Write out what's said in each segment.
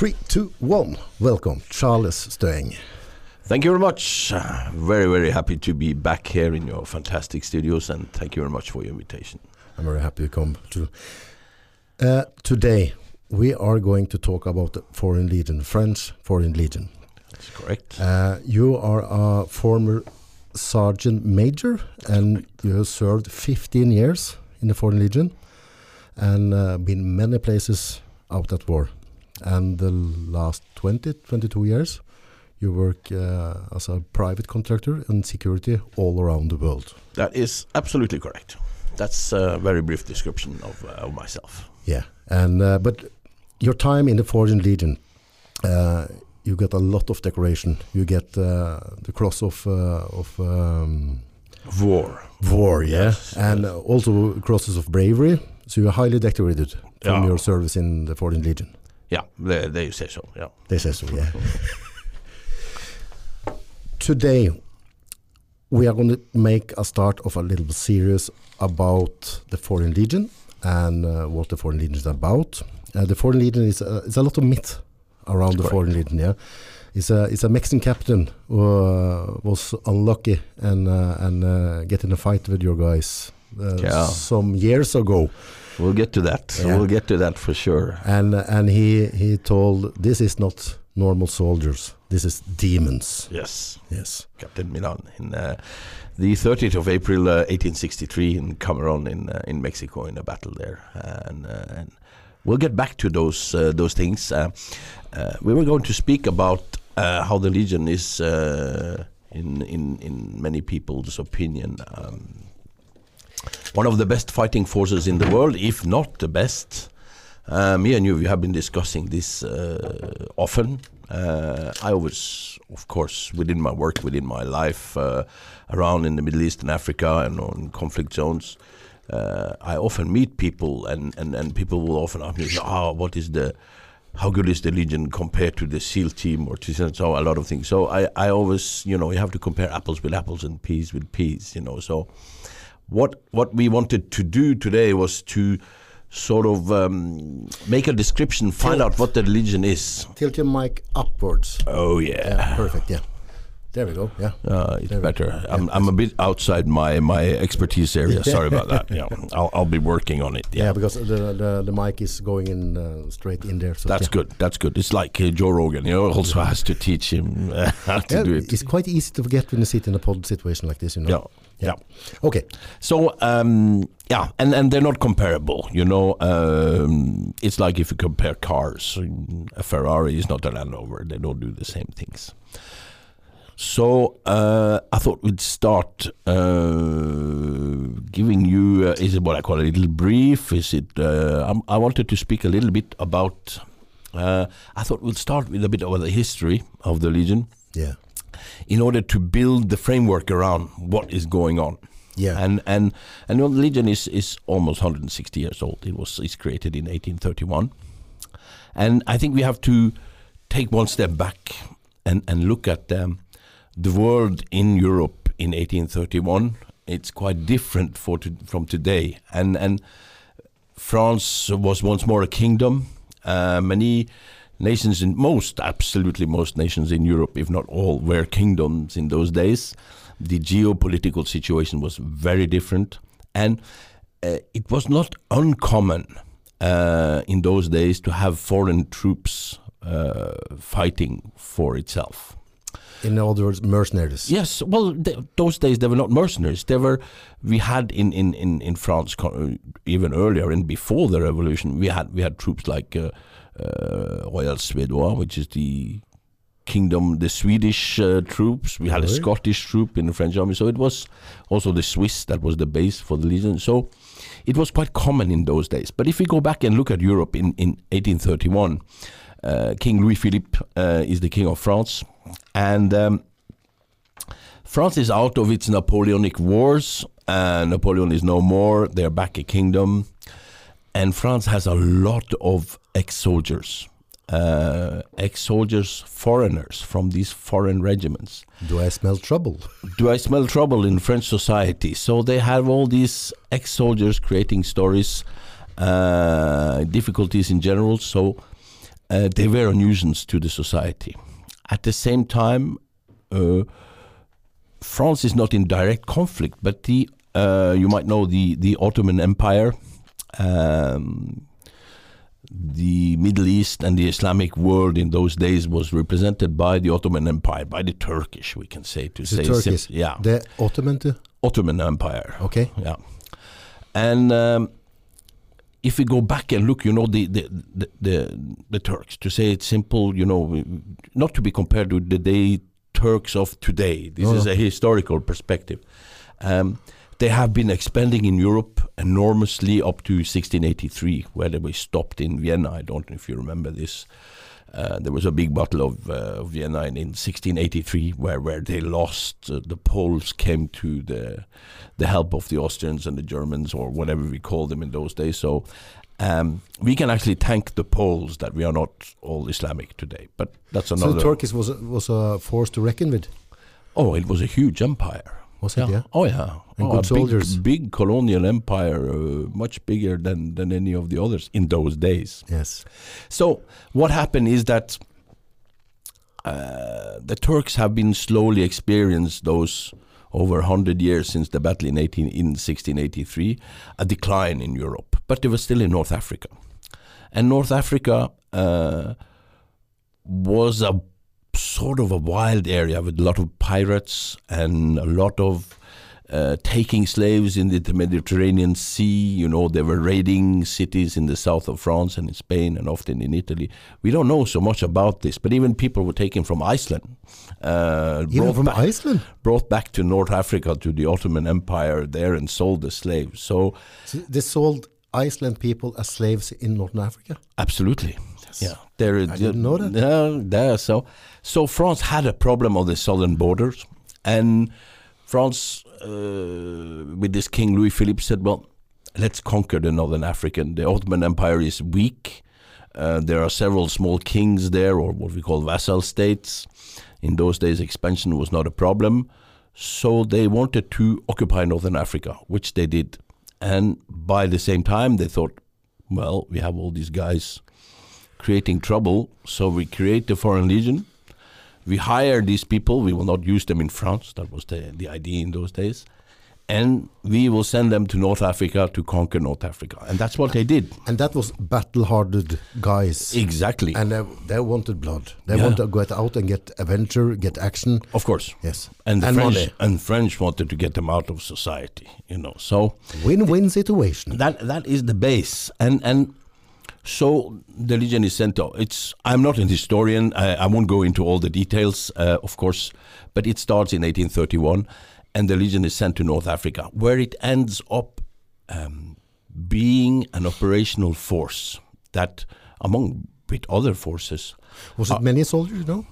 Three, two, one. Welcome, Charles Støeng. Thank you very much. Uh, very, very happy to be back here in your fantastic studios, and thank you very much for your invitation. I'm very happy to come to. Uh, today, we are going to talk about the Foreign Legion, French Foreign Legion. That's correct. Uh, you are a former sergeant major, and you have served 15 years in the Foreign Legion, and uh, been many places out at war. And the last 20, 22 years, you work uh, as a private contractor in security all around the world. That is absolutely correct. That's a very brief description of, uh, of myself. Yeah, and uh, but your time in the Foreign Legion, uh, you get a lot of decoration. You get uh, the cross of uh, of um, War. war, yeah, Yes, and yes. also crosses of bravery. So you're highly decorated from Yeah. your service in the Foreign Legion. Yeah, you say so. Yeah. They say so, yeah. Today, we are going to make a start of a little series about the Foreign Legion and uh, what the Foreign Legion is about. Uh, the Foreign Legion is uh, it's a lot of myth around the Correct. Foreign Legion. Yeah, it's a it's a Mexican captain who uh, was unlucky and uh, and uh, get in a fight with your guys Yeah. some years ago. We'll get to that. Yeah. We'll get to that for sure. and and he he told this is not normal soldiers this is demons Yes. yes Captain Milan in uh, the 30th of April, uh, 1863, in Camerone, in uh, in Mexico, in a battle there, and uh, and we'll get back to those uh, those things. Uh, uh, we were going to speak about uh, how the Legion is, uh, in in in many people's opinion. Um, one of the best fighting forces in the world, if not the best. Uh, me and you, we have been discussing this uh, often. Uh, I always, of course, within my work, within my life, uh, around in the Middle East and Africa and on conflict zones, uh, I often meet people, and, and, and people will often ask me, "Ah, what is the, how good is the Legion compared to the SEAL team or to so a lot of things." So I, I always, you know, you have to compare apples with apples and peas with peas, you know. So what what we wanted to do today was to sort of um, make a description, find Tilt. out what the Legion is. tilt your mic upwards Oh yeah perfect yeah there we go yeah Uh, it's There better. I'm, Yeah, I'm a bit outside my, my expertise area. Sorry about that. Yeah, I'll, I'll be working on it. yeah, Yeah, because the, the the mic is going in uh, straight in there so that's yeah. good. That's good. It's like uh, Joe Rogan. You know, also has to teach him uh, how to do it. it's quite easy to forget when you sit in a pod situation like this you know Yeah, yeah. okay So um, yeah, and and they're not comparable. You know, um, it's like if you compare cars. A Ferrari is not a Land Rover. They don't do the same things. So uh, I thought we'd start uh, giving you uh, is it what I call a little brief? Is it? Uh, I'm, wanted to speak a little bit about. Uh, I thought we'll start with a bit of the history of the Legion yeah in order to build the framework around what is going on. yeah And and and the Legion is is almost 160 years old. It was it's created in 1831, and I think we have to take one step back and and look at um, the world in Europe in 1831. It's quite different for to, from today, and and France was once more a kingdom. Uh, many nations in most, absolutely most nations in Europe, if not all, were kingdoms in those days. The geopolitical situation was very different, and uh, it was not uncommon uh, in those days to have foreign troops uh, fighting for itself. In other words mercenaries Yes, well, th those days they were not mercenaries. They were. We had in in in in France uh, even earlier and before the revolution, we had we had troops like uh, uh, Royal Suédois, which is the kingdom, the Swedish uh, troops. We had a Scottish troop in the French army. So it was also the Swiss that was the base for the Legion. So it was quite common in those days. But if we go back and look at Europe in in 1831, uh, King Louis Philippe uh, is the king of France, and um, France is out of its Napoleonic wars. Uh, Napoleon is no more. They're back a kingdom. And France has a lot of ex soldiers. Uh, ex soldiers, foreigners from these foreign regiments. do I smell trouble Do I smell trouble in French society? So they have all these ex soldiers creating stories, uh, difficulties in general. So uh, they were a nuisance to the society. At the same time, uh, France is not in direct conflict, but the uh, you might know the the Ottoman Empire, um, the Middle East and the Islamic world in those days was represented by the Ottoman Empire, by the Turkish, we can say to The say Turkish, yeah, the Ottoman, too? Ottoman Empire. Okay. Yeah, and um, if we go back and look, you know, the the, the the the Turks. To say it simple, you know, not to be compared with the day Turks of today. This No, is a historical perspective. Um, they have been expanding in Europe enormously up to 1683, where they were stopped in Vienna. I don't know if you remember this. Uh, there was a big battle of, uh, of Vienna in, in 1683, where, where they lost. Uh, the Poles came to the the help of the Austrians and the Germans, or whatever we called them in those days. So um, we can actually thank the Poles that we are not all Islamic today. But that's another. So the Turkish was, a- was a force to reckon with, oh, it was a huge empire. Was it? Yeah. Oh yeah. And oh, good a soldiers. Big, big colonial empire, uh, much bigger than than any of the others in those days. Yes. So what happened is that uh, the Turks have been slowly experienced those over 100 years since the battle in 18 in 1683 a decline in Europe but they were still in North Africa and North Africa uh, was a sort of a wild area with a lot of pirates and a lot of uh, taking slaves in the Mediterranean Sea. You know, they were raiding cities in the south of France and in Spain and often in Italy. We don't know so much about this, but even people were taken from Iceland, uh, Even brought from back, Iceland? brought back to North Africa to the Ottoman Empire there and sold as slaves. So, So they sold Iceland people as slaves in Northern Africa? absolutely. Yeah, there. I didn't know that. Yeah, there. So, so France had a problem on the southern borders, and France, uh, with this King Louis Philippe, said, "Well, let's conquer the northern African. The Ottoman Empire is weak. Uh, there are several small kings there, or what we call vassal states. In those days, expansion was not a problem. So they wanted to occupy northern Africa, which they did. And by the same time, they thought, well, we have all these guys creating trouble, so we create the Foreign Legion. We hire these people. We will not use them in France. That was the, the idea in those days. And we will send them to North Africa to conquer North Africa. And that's what they did. And that was battle-hardened guys. Exactly. And they, they wanted blood. They Yeah. wanted to go out and get adventure, get action. of course. Yes. And the And French money. and French wanted to get them out of society, you know. So Win-win situation. that that is the base and and so the legion is sent out it's i'm not an historian i, I won't go into all the details uh, of course but it starts in 1831 and the legion is sent to north africa where it ends up um, being an operational force that among with other forces Was it many soldiers, no?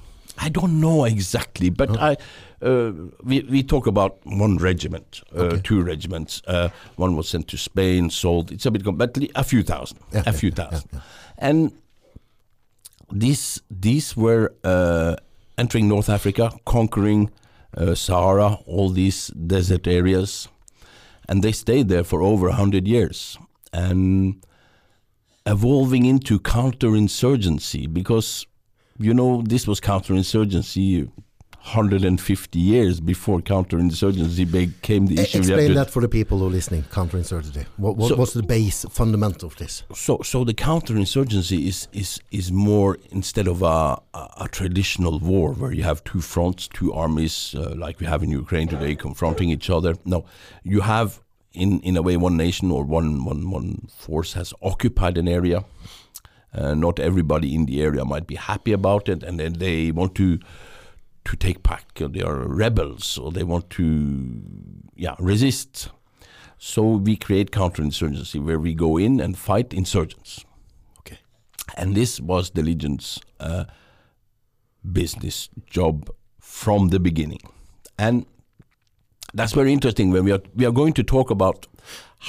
I don't know exactly, but I uh, we we talk about one regiment, uh, Okay. two regiments. Uh, one was sent to Spain, sold. It's a bit, but a few thousand, Yeah, a yeah, few yeah, thousand, and these these were uh, entering North Africa, conquering uh, Sahara, all these desert areas, and they stayed there for over hundred years, and evolving into counterinsurgency because you know this was counterinsurgency 150 years before counterinsurgency became the issue. Explain that for the people who are listening, counterinsurgency. What, what, So- what's the base, fundamental of this? so so the counterinsurgency is is is more instead of a, a, a traditional war where you have two fronts, two armies uh, like we have in Ukraine today confronting each other. No, you have in in a way one nation or one one one force has occupied an area. Uh, not everybody in the area might be happy about it, and then they want to to take back. They are rebels, or they want to yeah resist. So we create counterinsurgency where we go in and fight insurgents. Okay. And this was the Legion's uh, business job from the beginning. And that's very interesting when we are we are going to talk about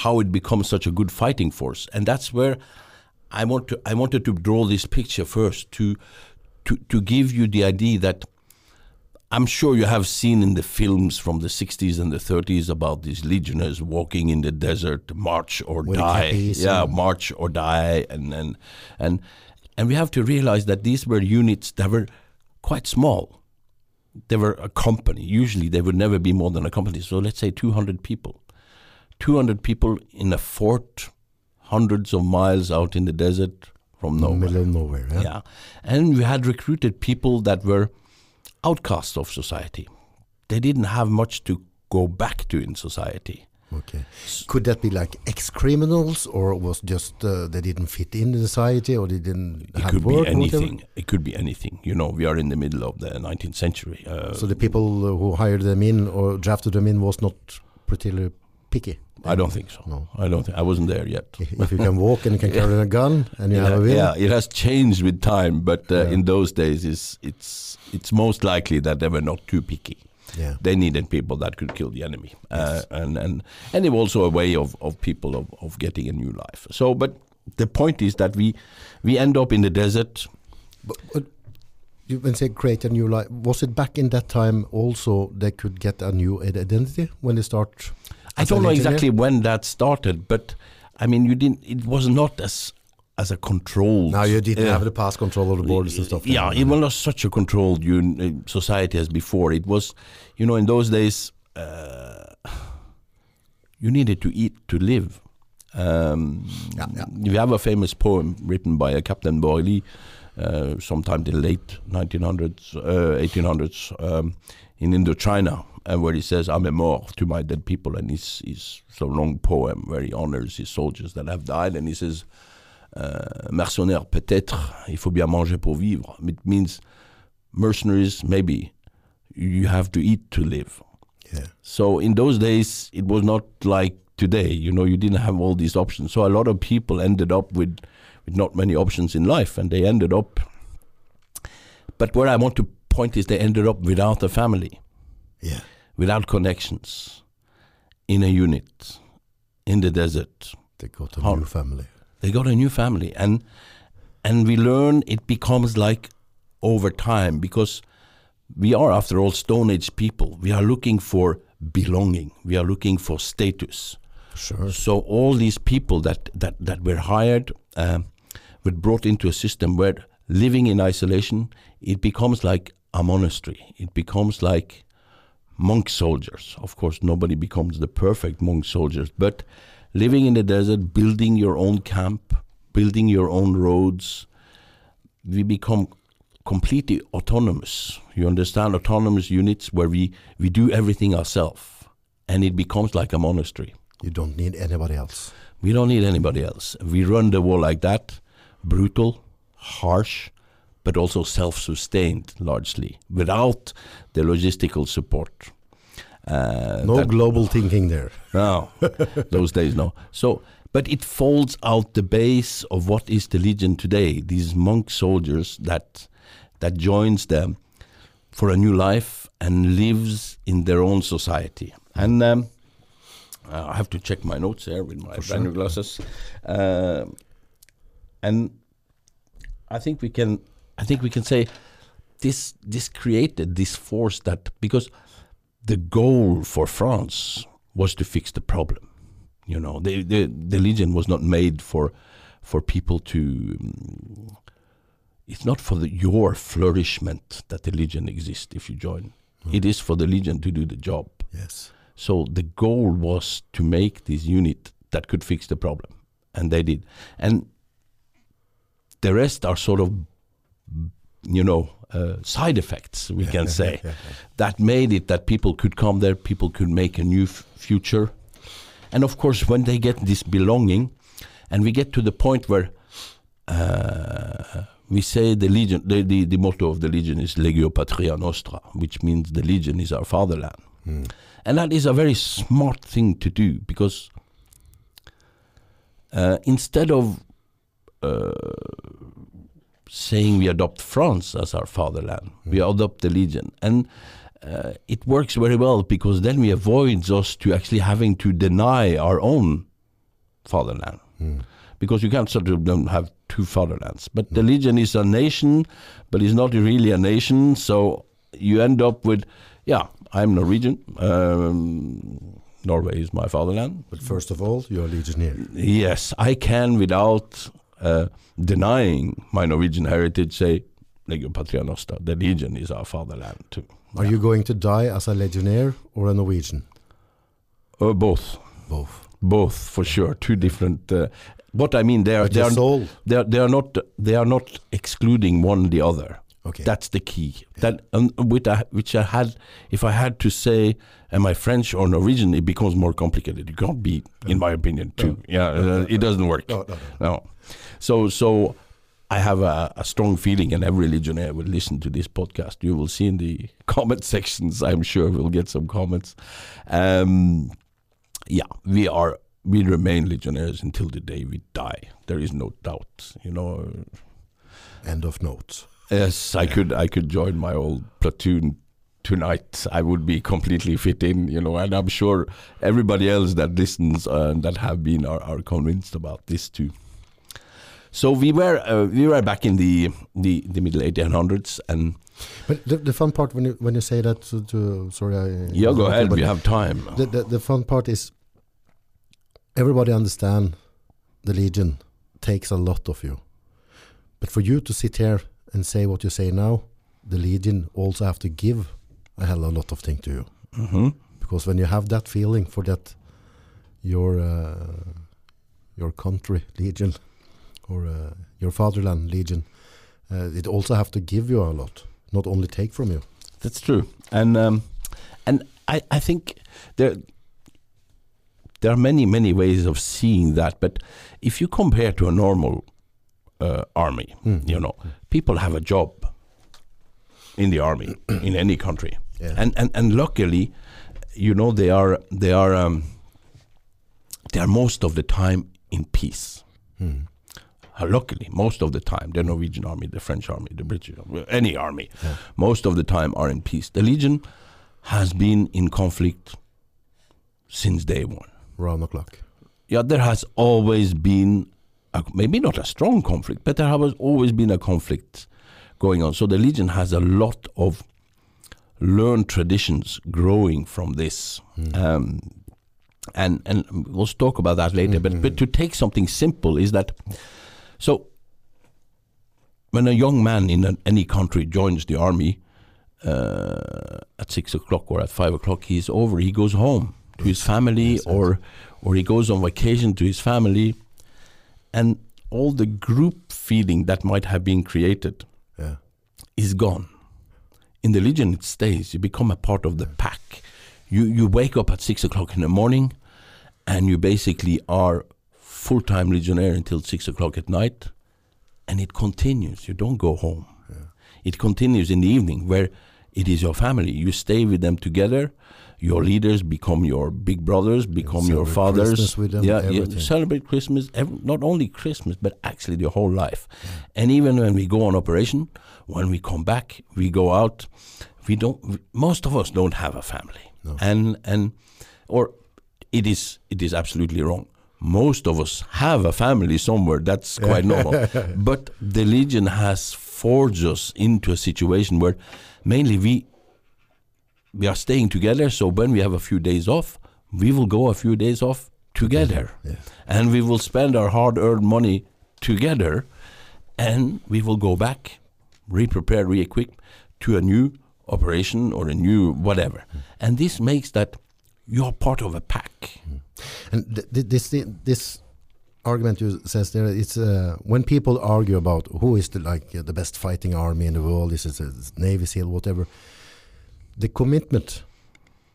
how it becomes such a good fighting force. And that's where I want to I wanted to draw this picture first to to to give you the idea that I'm sure you have seen in the films from the 60s and the 30s about these legionnaires walking in the desert, march or With die. Yeah, march or die, and and and and we have to realize that these were units that were quite small. They were a company. Usually, they would never be more than a company. So let's say 200 people. 200 people in a fort, hundreds of miles out in the desert from nowhere. Middle of nowhere. Yeah. Yeah. And we had recruited people that were outcasts of society. They didn't have much to go back to in society. Okay. Could that be like ex-criminals, or was just uh, they didn't fit in the society, or they didn't It have could be anything. It could be anything. You know, we are in the middle of the 19th century. Uh, So the people uh, who hired them in or drafted them in was not particularly picky. I don't think so. No. I don't think I wasn't there yet. If you can walk and you can carry a gun and you yeah, have a will, yeah, it has changed with time, but uh, Yeah. in those days, it's it's it's most likely that they were not too picky. yeah. They needed people that could kill the enemy, Yes. uh, and and and it was also a way of, of people of, of getting a new life. So, but the point is that we we end up in the desert. But, but you when say create a new life, was it back in that time also they could get a new identity when they start? I don't know exactly when that started, but I mean, you didn't. It was not as as a controlled. Now you didn't have the pass control of the borders and stuff. Yeah, it was not such a controlled un- uh, society as before. It was, you know, in those days, uh, you needed to eat to live. Um, Yeah, yeah. We have a famous poem written by a Captain Borelli, uh, sometime in the late 1900s, uh, 1800s, um, in Indochina, uh, where he says, "I'm a mort to my dead people," and it's it's a long poem where he honors his soldiers that have died, and he says, uh, mercenaires peut-être, il faut bien manger pour vivre. It means mercenaries, maybe you have to eat to live. Yeah. So in those days, it was not like today. You know, you didn't have all these options. So a lot of people ended up with, with not many options in life, and they ended up. But where I want to point is they ended up without a family, Yeah. without connections, in a unit, in the desert. They got a How- new family. They got a new family, and and we learn it becomes like over time because we are, after all, Stone Age people. We are looking for belonging. We are looking for status. Sure. So all these people that that that were hired, um, were brought into a system where living in isolation, it becomes like a monastery. It becomes like monk soldiers. Of course, nobody becomes the perfect monk soldiers, but living in the desert, building your own camp, building your own roads, we become completely autonomous. You understand? Autonomous units where we, we do everything ourselves, and it becomes like a monastery. You don't need anybody else. We don't need anybody else. We run the war like that, brutal, harsh, but also self-sustained largely, without the logistical support. Uh, No that- global thinking there. no, those days no. So, but it folds out the base of what is the Legion today. These monk soldiers that that joins them for a new life and lives in their own society. And um, I have to check my notes here with my brand new glasses. Uh, and I think we can, I think we can say this this created this force that because the goal for France was to fix the problem. You know, the the, the Legion was not made for for people to. um, it's not for the, your flourishment that the Legion exists if you join. It is for the Legion to do the job. Yes. So the goal was to make this unit that could fix the problem, and they did. And the rest are sort of, you know, uh, side effects we can say that made it that people could come there, people could make a new f- future, and of course when they get this belonging, and we get to the point where. Uh, we say the legion, the, the, the motto of the legion is Legio Patria Nostra, which means the legion is our fatherland. Hmm. And that is a very smart thing to do because uh, instead of uh, saying we adopt France as our fatherland, we adopt the Legion. And uh, it works very well because then we avoids us to actually having to deny our own fatherland. Hmm. Because you can't sort of don't have two fatherlands. But the Legion is a nation, but it's not really a nation. So you end up with, yeah, I'm Norwegian. Um, Norway is my fatherland. But first of all, you're a legionnaire. Yes, I can without uh, denying my Norwegian heritage say Legio Patria Nostra, the Legion is our fatherland too. Are you going to die as a legionnaire or a Norwegian? Uh, both, Both. both for sure. Two different. Uh, what I mean, they are they are, they are they are not they are not excluding one the other. Okay. That's the key. That um, which I, which I had, if I had to say, am I French or Norwegian, it becomes more complicated. You can't be, in my opinion, too. Yeah, uh, it doesn't work. No, no, No. So so I have a, a strong feeling, and every legionnaire will listen to this podcast. You will see in the comment sections. I'm sure we'll get some comments. Um, yeah, we are. We remain legionnaires until the day we die. There is no doubt. You know. End of notes. Yes, I could. I could join my old platoon tonight. I would be completely fit in. You know, and I'm sure everybody else that listens uh, that have been are, are convinced about this too. So we were uh, we were back in the the, the middle 1800s, and But the, the fun part when you when you say that to, to sorry I yeah, go ahead. We have time. the, the the fun part is everybody understand the legion takes a lot of you, but for you to sit here and say what you say now, the legion also have to give a hell of a lot of things to you hmm because when you have that feeling for that your uh, your country legion or uh, your fatherland legion, uh, it also have to give you a lot, not only take from you. That's true, and um, and I I think there there are many many ways of seeing that. But if you compare to a normal uh, army, Mm. you know, people have a job in the army in any country, Yeah. and and and luckily, you know, they are they are um, they are most of the time in peace. Mm. Luckily, most of the time, the Norwegian army, the French army, the British army, any army, Yeah. most of the time are in peace. The Legion has been in conflict since day one. Round the clock. Yeah, there has always been, a, maybe not a strong conflict, but there has always been a conflict going on. So the Legion has a lot of learned traditions growing from this. Um, and and we'll talk about that later. But but to take something simple is that so when a young man in an, any country joins the army uh, at six o'clock or at five o'clock, he's over. He goes home to his family, Yes, or or he goes on vacation to his family, and all the group feeling that might have been created Yeah. is gone. In the Legion, it stays. You become a part of the pack. You you wake up at six o'clock in the morning, and you basically are full time Legionnaire until six o'clock at night, and it continues. You don't go home. It continues in the evening, where it is your family. You stay with them together. Your leaders become your big brothers, become your fathers. With them, yeah, yeah, everything. celebrate Christmas. ev- not only Christmas, but actually the whole life. And even when we go on operation, when we come back, we go out. We don't. Most of us don't have a family, No. and and or it is it is absolutely wrong. Most of us have a family somewhere. That's quite normal. But the Legion has forged us into a situation where mainly we we are staying together. So when we have a few days off, we will go a few days off together, Yeah. and we will spend our hard-earned money together, and we will go back, re-prepare, re-equip to a new operation or a new whatever, hmm. and this makes that you're part of a pack. Hmm. And th- th- this this argument you says there, it's uh, when people argue about who is the like uh, the best fighting army in the world, is it a Navy SEAL, whatever. The commitment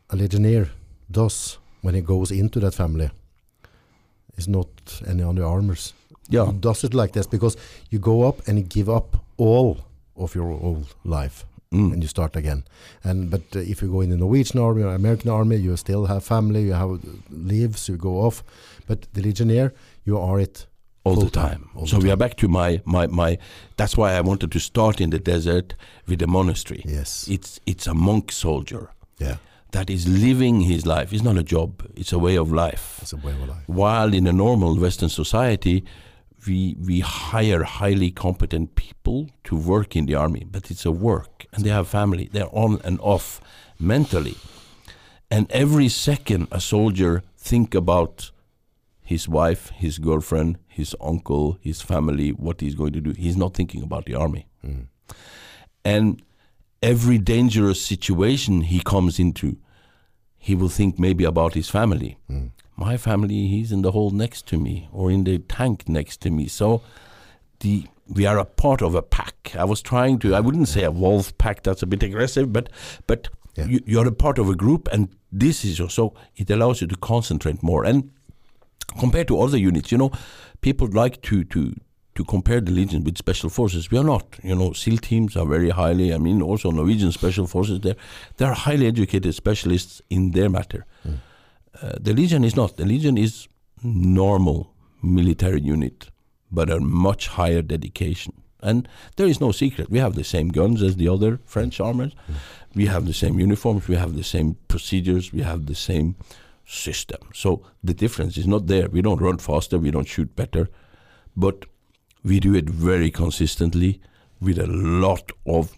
a legionnaire does when he goes into that family is not any other armors. Yeah, He does it like this because you go up and you give up all of your old life Mm. and you start again. And but uh, if you go in the Norwegian army or American army, you still have family, you have lives, you go off. But the legionnaire, you are it all the time. all so the we are back to my, my my. That's why I wanted to start in the desert with the monastery. Yes. It's it's a monk soldier yeah. that is living his life. It's not a job. It's a way of life. It's a way of life. While in a normal Western society, we we hire highly competent people to work in the army, but it's a work, and they have family. They're on and off mentally, and every second a soldier think about his wife, his girlfriend, his uncle, his family, what he's going to do. He's not thinking about the army. Mm. And every dangerous situation he comes into, he will think maybe about his family. Mm. My family, he's in the hole next to me or in the tank next to me. So the we are a part of a pack. I was trying to I wouldn't say a wolf pack, that's a bit aggressive, but but Yeah. you, you're a part of a group and this is so it allows you to concentrate more. And compared to other units, you know, people like to to to compare the Legion with Special Forces. We are not. You know, SEAL teams are very highly. I mean, also Norwegian Special Forces. They they are highly educated specialists in their matter. Mm. Uh, the Legion is not. The Legion is normal military unit, but a much higher dedication. And there is no secret. We have the same guns as the other French mm. armies. Mm. We have the same uniforms. We have the same procedures. We have the same system. So the difference is not there. We don't run faster. We don't shoot better, but we do it very consistently with a lot of.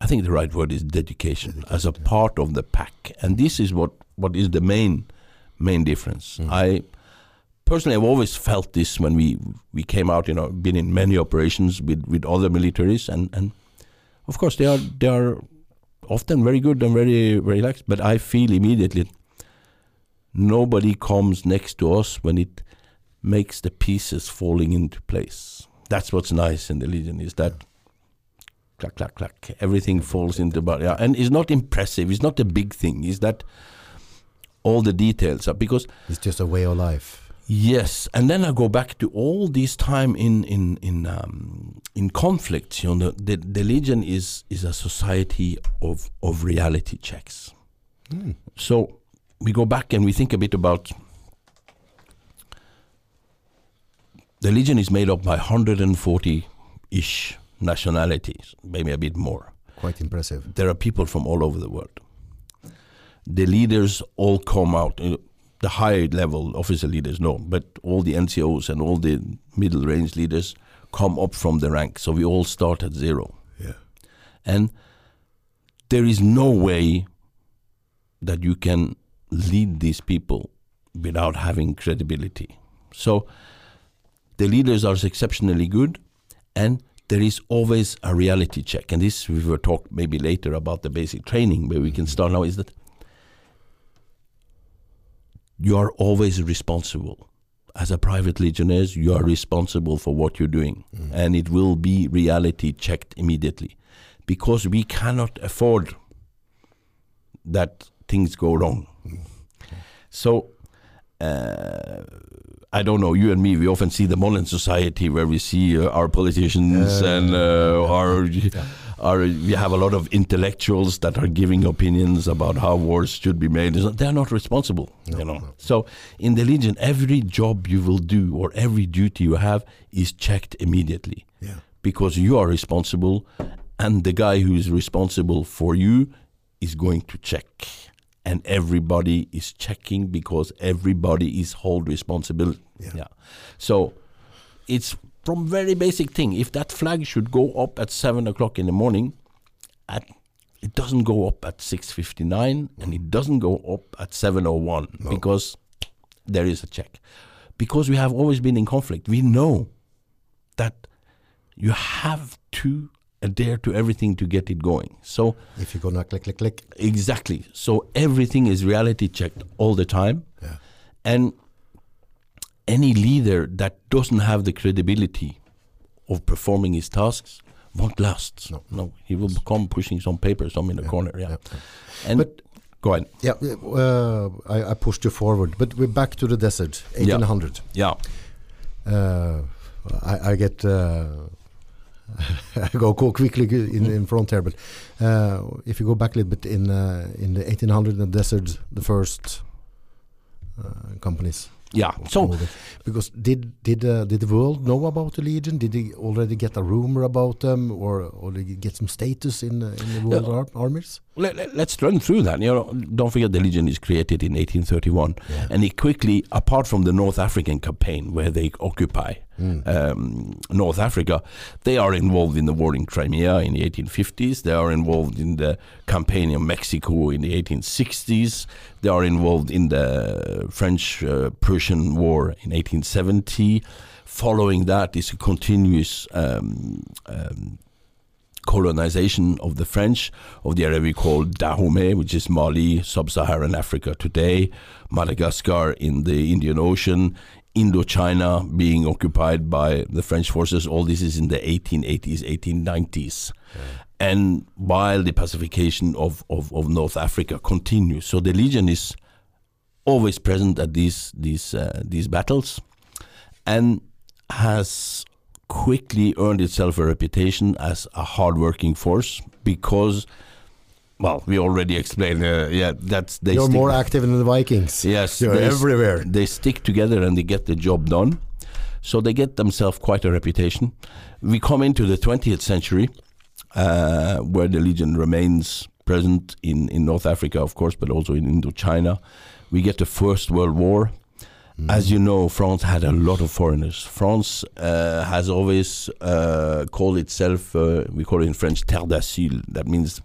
I think the right word is dedication as a part of the pack, and this is what what is the main main difference. Mm. I personally have always felt this when we we came out. You know, been in many operations with with other militaries, and and of course they are they are often very good and very very relaxed. But I feel immediately nobody comes next to us when it makes the pieces falling into place. That's what's nice in the Legion is that clack clack clack everything falls into but yeah and it's not impressive it's not a big thing is that all the details are because It's just a way of life. Yes, and then I go back to all this time in in in um, in conflicts. You know, the, the Legion is is a society of of reality checks. Mm. So we go back and we think a bit about the Legion is made up by 140 ish nationalities, maybe a bit more Quite impressive. there are people from all over the world. The leaders all come out. uh, The high level officer leaders, no, but all the NCOs and all the middle range leaders come up from the ranks. So we all start at zero. Yeah. And there is no way that you can lead these people without having credibility. So the leaders are exceptionally good, and there is always a reality check. And this we will talk maybe later about the basic training, but we can mm-hmm. start now. Is that you are always responsible. As a private legionnaires, you are mm-hmm. responsible for what you're doing, mm-hmm. and it will be reality checked immediately, because we cannot afford that things go wrong. So, uh, I don't know. You and me, we often see the modern society where we see uh, our politicians and uh, our are we have a lot of intellectuals that are giving opinions about how wars should be made. They're not responsible, No, you know. no. So in the Legion, every job you will do or every duty you have is checked immediately Yeah. because you are responsible, and the guy who is responsible for you is going to check. And everybody is checking because everybody is hold responsibility. Yeah. So it's from very basic thing. If that flag should go up at seven o'clock in the morning, at it doesn't go up at six fifty nine, and it doesn't go up at seven oh one No. because there is a check. Because we have always been in conflict, we know that you have to adhere to everything to get it going. So If you're gonna click, click, click. exactly. So everything is reality checked all the time. Yeah. And any leader that doesn't have the credibility of performing his tasks won't last. No. no he will become pushing some paper, some in the Yeah, corner. Yeah. yeah. And But- go ahead. Yeah, uh, I, I pushed you forward, but we're back to the desert, Yeah. 1800. Yeah. Uh, I, I get uh, go go quickly in, in front here, but uh, if you go back a little bit in uh, in the 1800 in the desert, the first uh, companies. Yeah. So because did did uh, did the world know about the Legion? Did they already get a rumor about them, or or did they get some status in uh, in the world ar- armies? let, let, us run through that. You know, don't forget the Legion is created in 1831, Yeah. and it quickly, apart from the North African campaign where they occupy, um, North Africa. They are involved in the war in Crimea in the 1850s. They are involved in the campaign in Mexico in the 1860s. They are involved in the French-Prussian War in 1870. Following that is a continuous um, um, colonization of the French of the area we call Dahomey, which is Mali, sub-Saharan Africa today, Madagascar in the Indian Ocean, Indochina being occupied by the French forces. All this is in the 1880s, 1890s. Yeah. And while the pacification of, of, of, North Africa continues, so the Legion is always present at these these uh, these battles, and has quickly earned itself a reputation as a hardworking force because well, we already explained. Uh, yeah, that's they. You're more active than the Vikings. Yes, you're everywhere. They stick together and they get the job done. So they get themselves quite a reputation. We come into the 20th century, uh, where the Legion remains present in, in North Africa, of course, but also in Indochina. We get the First World War. Mm. As you know, France had a lot of foreigners. France uh, has always uh, called itself, uh, we call it in French, terre d'asile. That means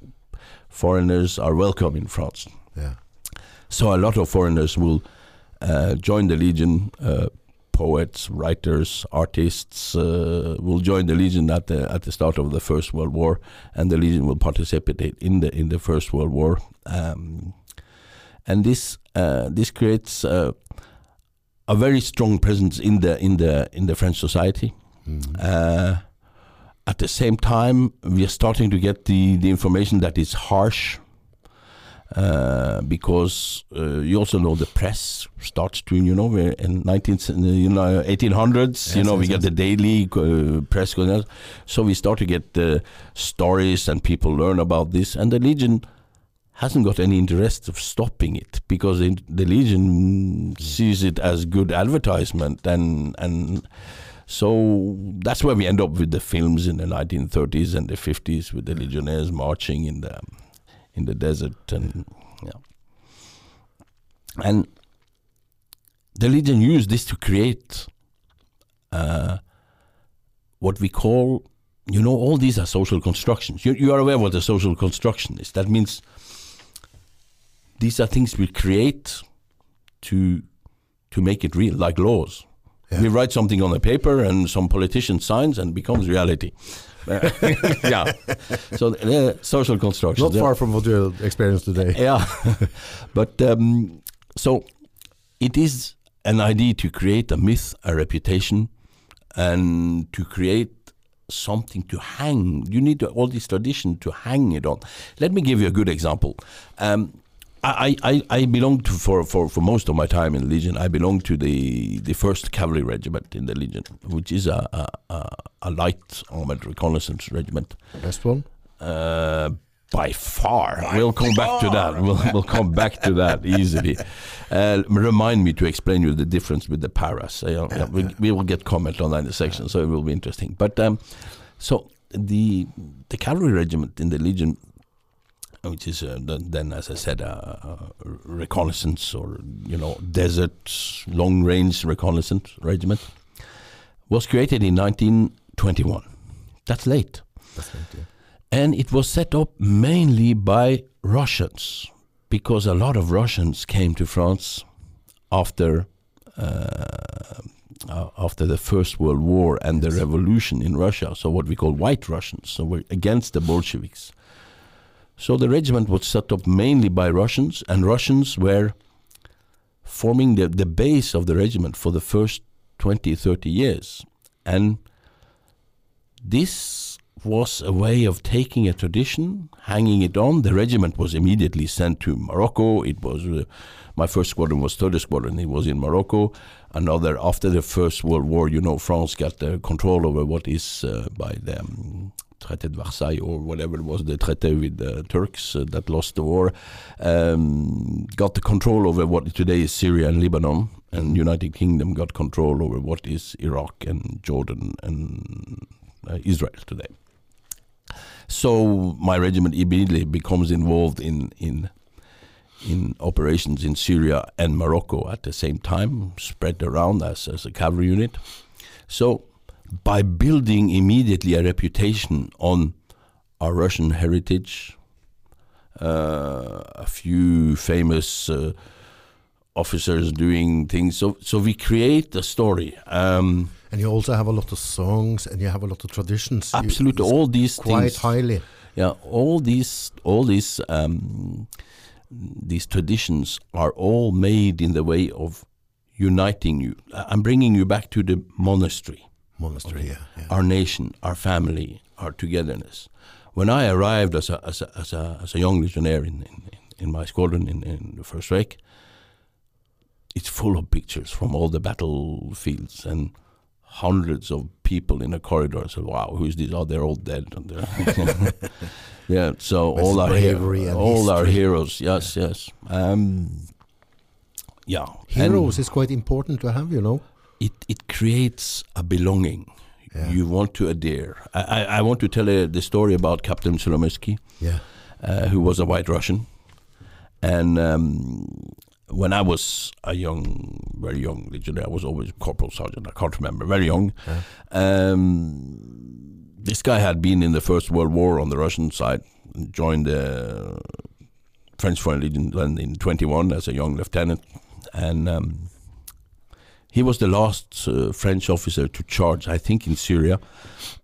foreigners are welcome in France. Yeah. So a lot of foreigners will uh, join the Legion. Uh, poets, writers, artists uh, will join the Legion at the at the start of the First World War, and the Legion will participate in the in the First World War. Um, and this uh, this creates uh, a very strong presence in the in the in the French society. Mm at the same time, we are starting to get the, the information that is harsh uh, because uh, you also know the press starts to you know in 19th you know 1800s yes, you know yes, we yes. get the daily uh, press so we start to get the stories and people learn about this and the legion hasn't got any interest of stopping it because it, the legion sees it as good advertisement and and so that's where we end up with the films in the 1930s and the 50s with the legionnaires marching in the in the desert and yeah. And the Legion used this to create uh, what we call, you know, all these are social constructions. You, you are aware what a social construction is. That means these are things we create to to make it real, like laws. Yeah. We write something on a paper, and some politician signs, and becomes reality. yeah. So the social construction. Not far from what you experience today. Yeah. but um, so it is an idea to create a myth, a reputation, and to create something to hang. You need all this tradition to hang it on. Let me give you a good example. Um, I, I, I belong to for, for, for most of my time in the Legion. I belong to the the first cavalry regiment in the Legion, which is a a, a light armored reconnaissance regiment. Best one. Uh, by far, by we'll come far. back to that. We'll we'll come back to that easily. Uh, remind me to explain you the difference with the paras. Uh, yeah, we, we will get comment on that in the section, so it will be interesting. But um, so the the cavalry regiment in the Legion which is uh, then, as I said, a, a, reconnaissance or you know desert long range reconnaissance regiment, was created in 1921. That's late. That's late, yeah. And it was set up mainly by Russians because a lot of Russians came to France after uh, uh, after the First World War and yes. the revolution in Russia. So what we call White Russians. So we're against the Bolsheviks. So the regiment was set up mainly by Russians, and Russians were forming the, the base of the regiment for the first 20, 30 years. And this was a way of taking a tradition, hanging it on. The regiment was immediately sent to Morocco. It was uh, my first squadron was third squadron. It was in Morocco. Another after the First World War, you know, France got the control over what is uh, by the um, Treaty de Versailles or whatever it was, the treaty with the Turks uh, that lost the war, um, got the control over what today is Syria and Lebanon, and United Kingdom got control over what is Iraq and Jordan and uh, Israel today. So my regiment immediately becomes involved in in in operations in Syria and Morocco at the same time, spread around as, as a cavalry unit. So, by building immediately a reputation on our Russian heritage, uh, a few famous uh, officers doing things, so so we create a story. Um, And you also have a lot of songs, and you have a lot of traditions. You- absolutely, it's all these things quite things. highly. Yeah, all these, all these, um, these traditions are all made in the way of uniting you. I'm bringing you back to the monastery, Monastery, yeah, yeah. our nation, our family, our togetherness. When I arrived as a as a as a, as a young legionnaire in, in in my squadron in, in the first REC, it's full of pictures from all the battlefields and hundreds of people in a corridor. So wow, who's this? Oh, they're all dead. Yeah. So With all our bravery hero- and all our heroes. Yes, yes. Um, yeah. And Heroes is quite important to have, you know. It it creates a belonging. Yeah. You want to adhere. I, I, I want to tell the story about Captain Solomitsky Yeah. uh, who was a white Russian. And um, when I was a young, very young legionnaire, I was always corporal sergeant. I can't remember, very young. Yeah. Um, this guy had been in the First World War on the Russian side, joined the French Foreign Legion in 21 as a young lieutenant. And um, he was the last uh, French officer to charge, I think, in Syria.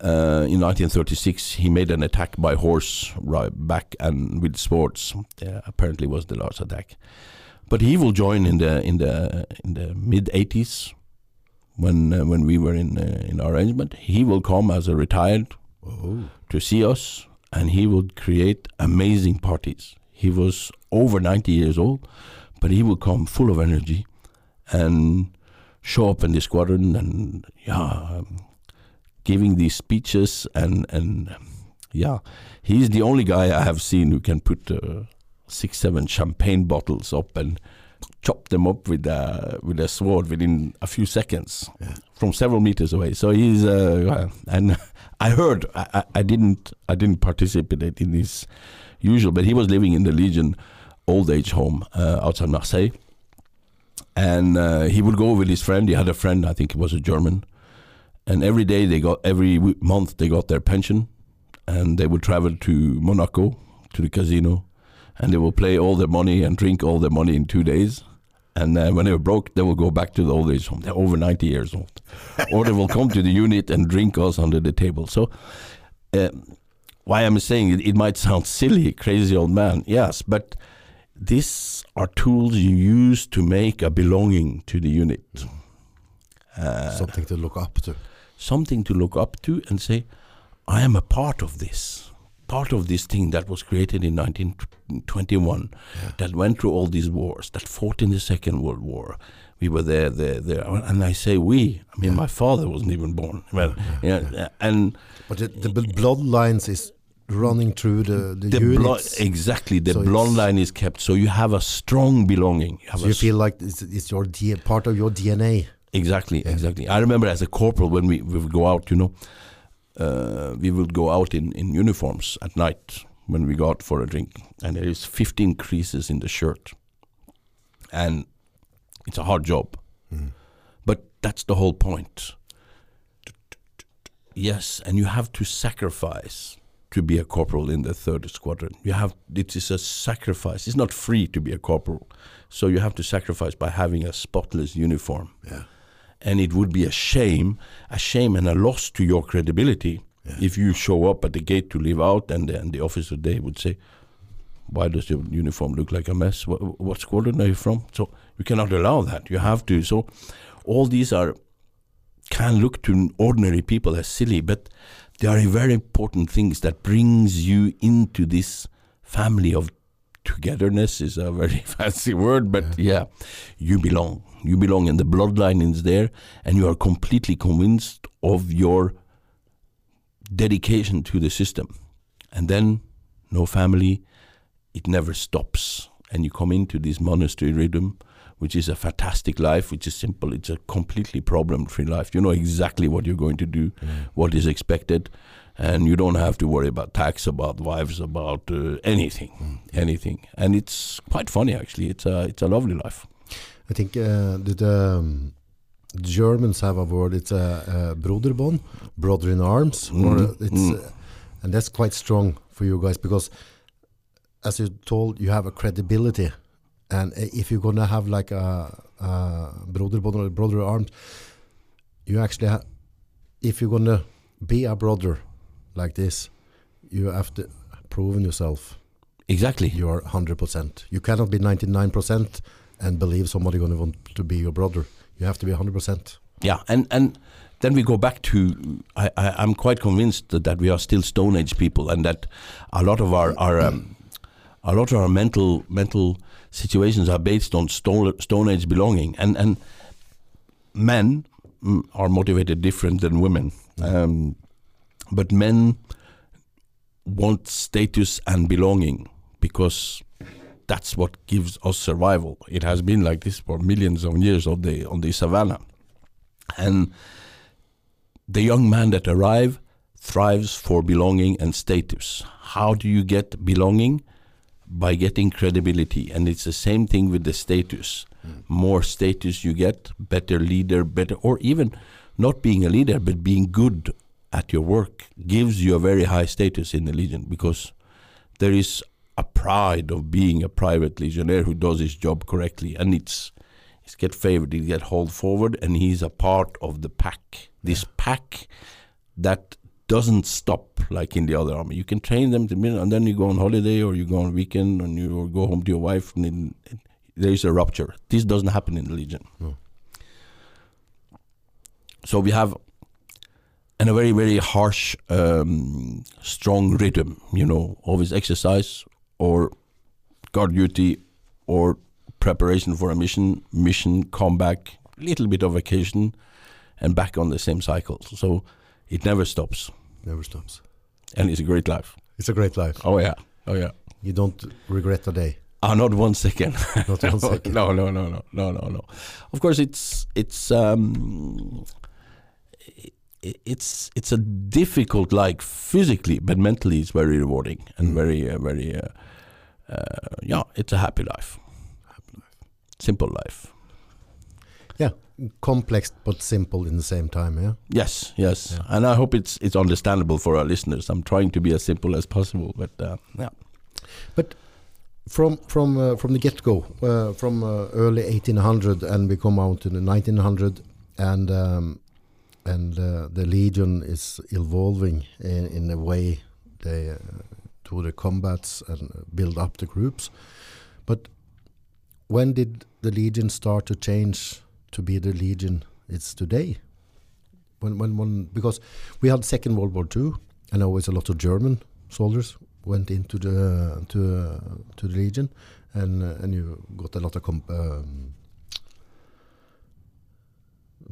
Uh, in 1936, he made an attack by horse right back and with swords. Uh, apparently, was the last attack. But he will join in the in the in the mid 80s when uh, when we were in uh, in our arrangement. He will come as a retired Oh. to see us, and he would create amazing parties. He was over 90 years old, but he would come full of energy and show up in the squadron and yeah, um, giving these speeches and and um, yeah, he's the only guy I have seen who can put uh, six seven champagne bottles up and chop them up with a with a sword within a few seconds Yeah. from several meters away. So he's uh, and I heard I, I- I didn't I didn't participate in his usual, but he was living in the Legion old age home uh, outside Marseille, and uh, he would go with his friend. He had a friend, I think he was a German, and every day they got every month they got their pension, and they would travel to Monaco to the casino, and they will play all their money and drink all their money in two days. And uh, when they were broke, they will go back to the old age home. They're over 90 years old. or they will come to the unit and drink us under the table. So, um, why I'm saying it, it might sound silly, crazy old man, yes, but these are tools you use to make a belonging to the unit. Uh, Something to look up to. something to look up to and say, I am a part of this, part of this thing that was created in 1921, Yeah. that went through all these wars, that fought in the Second World War. We were there, there, there, and I say we. I mean, Yeah. my father wasn't even born. Well, Yeah, yeah, and But the, the bl- bloodlines is running through the, the, the blood, units. exactly, the So it's- bloodline is kept, so you have a strong belonging. You so you feel like it's, it's your D- part of your DNA. Exactly, Yeah. exactly. I remember as a corporal when we, we would go out, you know, uh, we would go out in, in uniforms at night when we go out for a drink, and there is 15 creases in the shirt, and it's a hard job, Mm. but that's the whole point. Yes, and you have to sacrifice to be a corporal in the third squadron. You have it is a sacrifice. It's not free to be a corporal, so you have to sacrifice by having a spotless uniform Yeah. and it would be a shame, a shame and a loss to your credibility Yeah. if you show up at the gate to leave out, and then the officer they would say, "Why does your uniform look like a mess? What, what squadron are you from?" So you cannot allow that. You have to. So all these are can look to ordinary people as silly, but they are very important things that brings you into this family of togetherness is a very fancy word, but yeah, you belong. You belong, and the bloodline is there, and you are completely convinced of your dedication to the system. And then, no family, it never stops. And you come into this monastery rhythm, which is a fantastic life, which is simple. It's a completely problem free life. You know exactly what you're going to do, what is expected, and you don't have to worry about tax, about wives, about uh, anything, anything. And it's quite funny actually. It's a it's a lovely life. I think uh, the, the um, Germans have a word. It's a, a broderbond, brother in arms, or Mm, it's, mm. uh, and that's quite strong for you guys because, as you told, you have a credibility, and if you're gonna have like a, a brother in arms, you actually, ha- if you're gonna be a brother like this, you have to prove yourself. Exactly. You are hundred percent. You cannot be ninety nine percent and believe somebody gonna want to be your brother. You have to be hundred percent. Yeah, and and then we go back to I, I I'm quite convinced that, that we are still Stone Age people, and that a lot of our our um, a lot of our mental mental situations are based on Stone Stone Age belonging, and and men mm, are motivated different than women, um, but men want status and belonging because that's what gives us survival. It has been like this for millions of years on the on the savannah, and the young man that arrive thrives for belonging and status. How do you get belonging? By getting credibility, and it's the same thing with the status. More status you get, better leader, better, or even not being a leader but being good at your work gives you a very high status in the legion because there is a pride of being a private legionnaire who does his job correctly, and it's it's get favored, he get hauled forward, and he's a part of the pack. This pack that doesn't stop like in the other army. You can train them to minute, and then you go on holiday or you go on weekend and you or go home to your wife, and then there is a rupture. This doesn't happen in the legion. No. So we have and a very very harsh, um, strong rhythm. You know, always exercise or guard duty or preparation for a mission, mission, come back, little bit of vacation, and back on the same cycle. So it never stops, Never stops. and it's a great life. It's a great life. Oh yeah, oh yeah. You don't regret a day. Ah, not one second. Not one second. no, no, no, no, no, no, no. Of course, it's it's um, it's it's a difficult like physically, but mentally it's very rewarding and Mm. very uh, very uh, uh, yeah. It's a happy life, simple life. Complex but simple in the same time. Yeah. Yes, yes, Yeah. and I hope it's it's understandable for our listeners. I'm trying to be as simple as possible, but uh, yeah. But from from uh, from the get go, uh, from uh, early 1800, and we come out in the 1900, and um, and uh, the Legion is evolving in, in a way they uh, to the combats and build up the groups. But when did the Legion start to change to be the Legion it's today? When when when because we had Second World War Two, and always a lot of German soldiers went into the to uh, to the Legion, and uh, and you got a lot of um,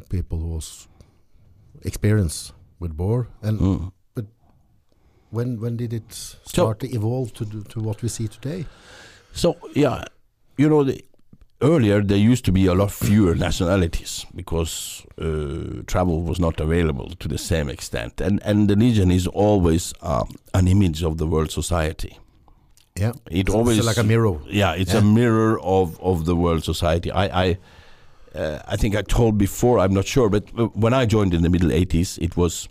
people who was experience with war. And Mm. when when did it start to evolve to do- to what we see today? So yeah, you know, the, earlier there used to be a lot fewer nationalities because uh, travel was not available to the same extent, and and the Legion is always um, an image of the world society. Yeah, It It's- always like a mirror. yeah, it's Yeah. a mirror of of the world society. I I. Uh, I think I told before. I'm not sure, but uh, when I joined in the middle '80s, it was,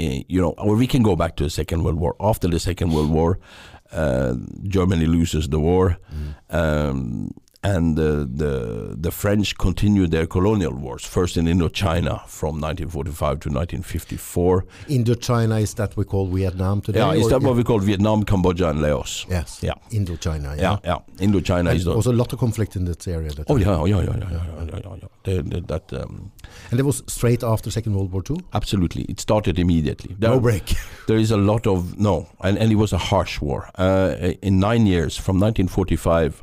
uh, you know, or we can go back to the Second World War. After the Second World War, uh, Germany loses the war, um, and uh, the the French continued their colonial wars. First in Indochina from 1945 to 1954. Indochina is that we call Vietnam today? Yeah, is that what we call Vietnam, Cambodia, and Laos? Yes. Yeah. Indochina. Yeah. Yeah, yeah. Indochina And is the. also a lot of conflict in that area. That Oh yeah, oh, yeah, yeah, yeah, yeah, yeah, yeah, yeah. The- the- that um, And it was straight after Second World War Two. absolutely, it started immediately. There, No break. there is a lot of no, and, and it was a harsh war. Uh, in nine years, from 1945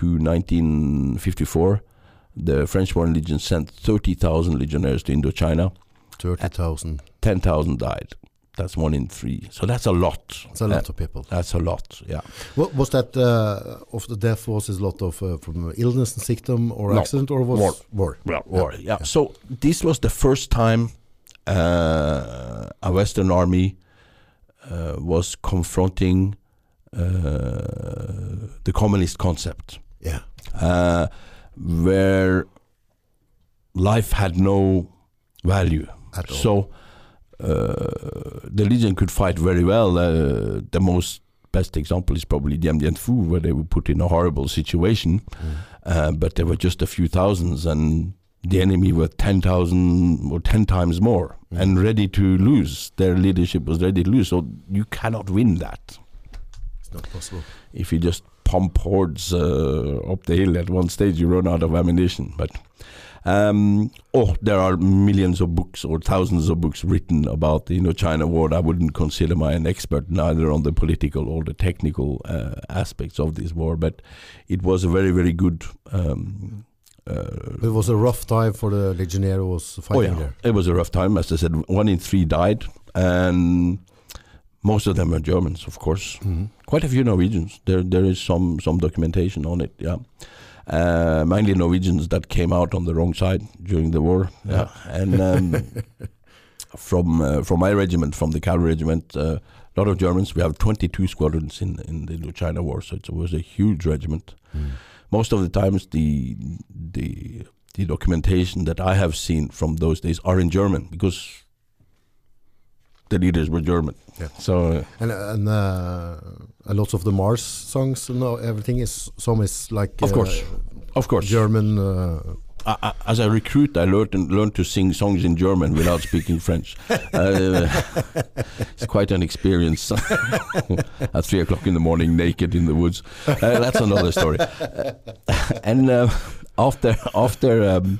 to 1954, the French Foreign Legion sent 30,000 legionnaires to Indochina. Thirty thousand. 10,000 died. That's one in three. So that's a lot. It's a lot of people. That's a lot. Yeah. What was that uh, of the death? Was a lot of uh, from illness and sickdom or No. accident or was War. war? Well, war. Yeah. So this was the first time uh, a Western army uh, was confronting uh, the communist concept, Yeah. uh, where life had no value. At all. So uh, the Legion could fight very well. Uh, the most best example is probably Dien Bien Phu, where they were put in a horrible situation, Mm. uh, but there were just a few thousands, and the enemy were 10,000 or 10 times more Mm. and ready to lose. Their leadership was ready to lose, so you cannot win that It's not possible. if you just pump hordes uh, up the hill at one stage, you run out of ammunition. But um, oh, there are millions of books or thousands of books written about the Indochina War. I wouldn't consider myself an expert neither on the political or the technical uh, aspects of this war, but it was a very, very good. Um, uh, It was a rough time for the Legionnaire who was oh fighting yeah, there. it was a rough time. As I said, one in three died, and most of them are Germans, of course Mhm. quite a few Norwegians. There, there is some some documentation on it. Yeah, uh, mainly Norwegians that came out on the wrong side during the war. Yeah, and um, from uh, from my regiment, from the cavalry regiment, uh, a lot of Germans. We have 22 squadrons in in the Indochina War, so it was a huge regiment. Mm. Most of the times, the the the documentation that I have seen from those days are in German because the leaders were German. Yeah. So. Uh, And and uh, a lot of the Mars songs, no, everything is some is like Of uh, course. Of course, German. Uh, I, I, as a recruit, I learned and learned to sing songs in German without speaking French. Uh, it's quite an experience. At three o'clock in the morning, naked in the woods. Uh, that's another story. Uh, and uh, after after um,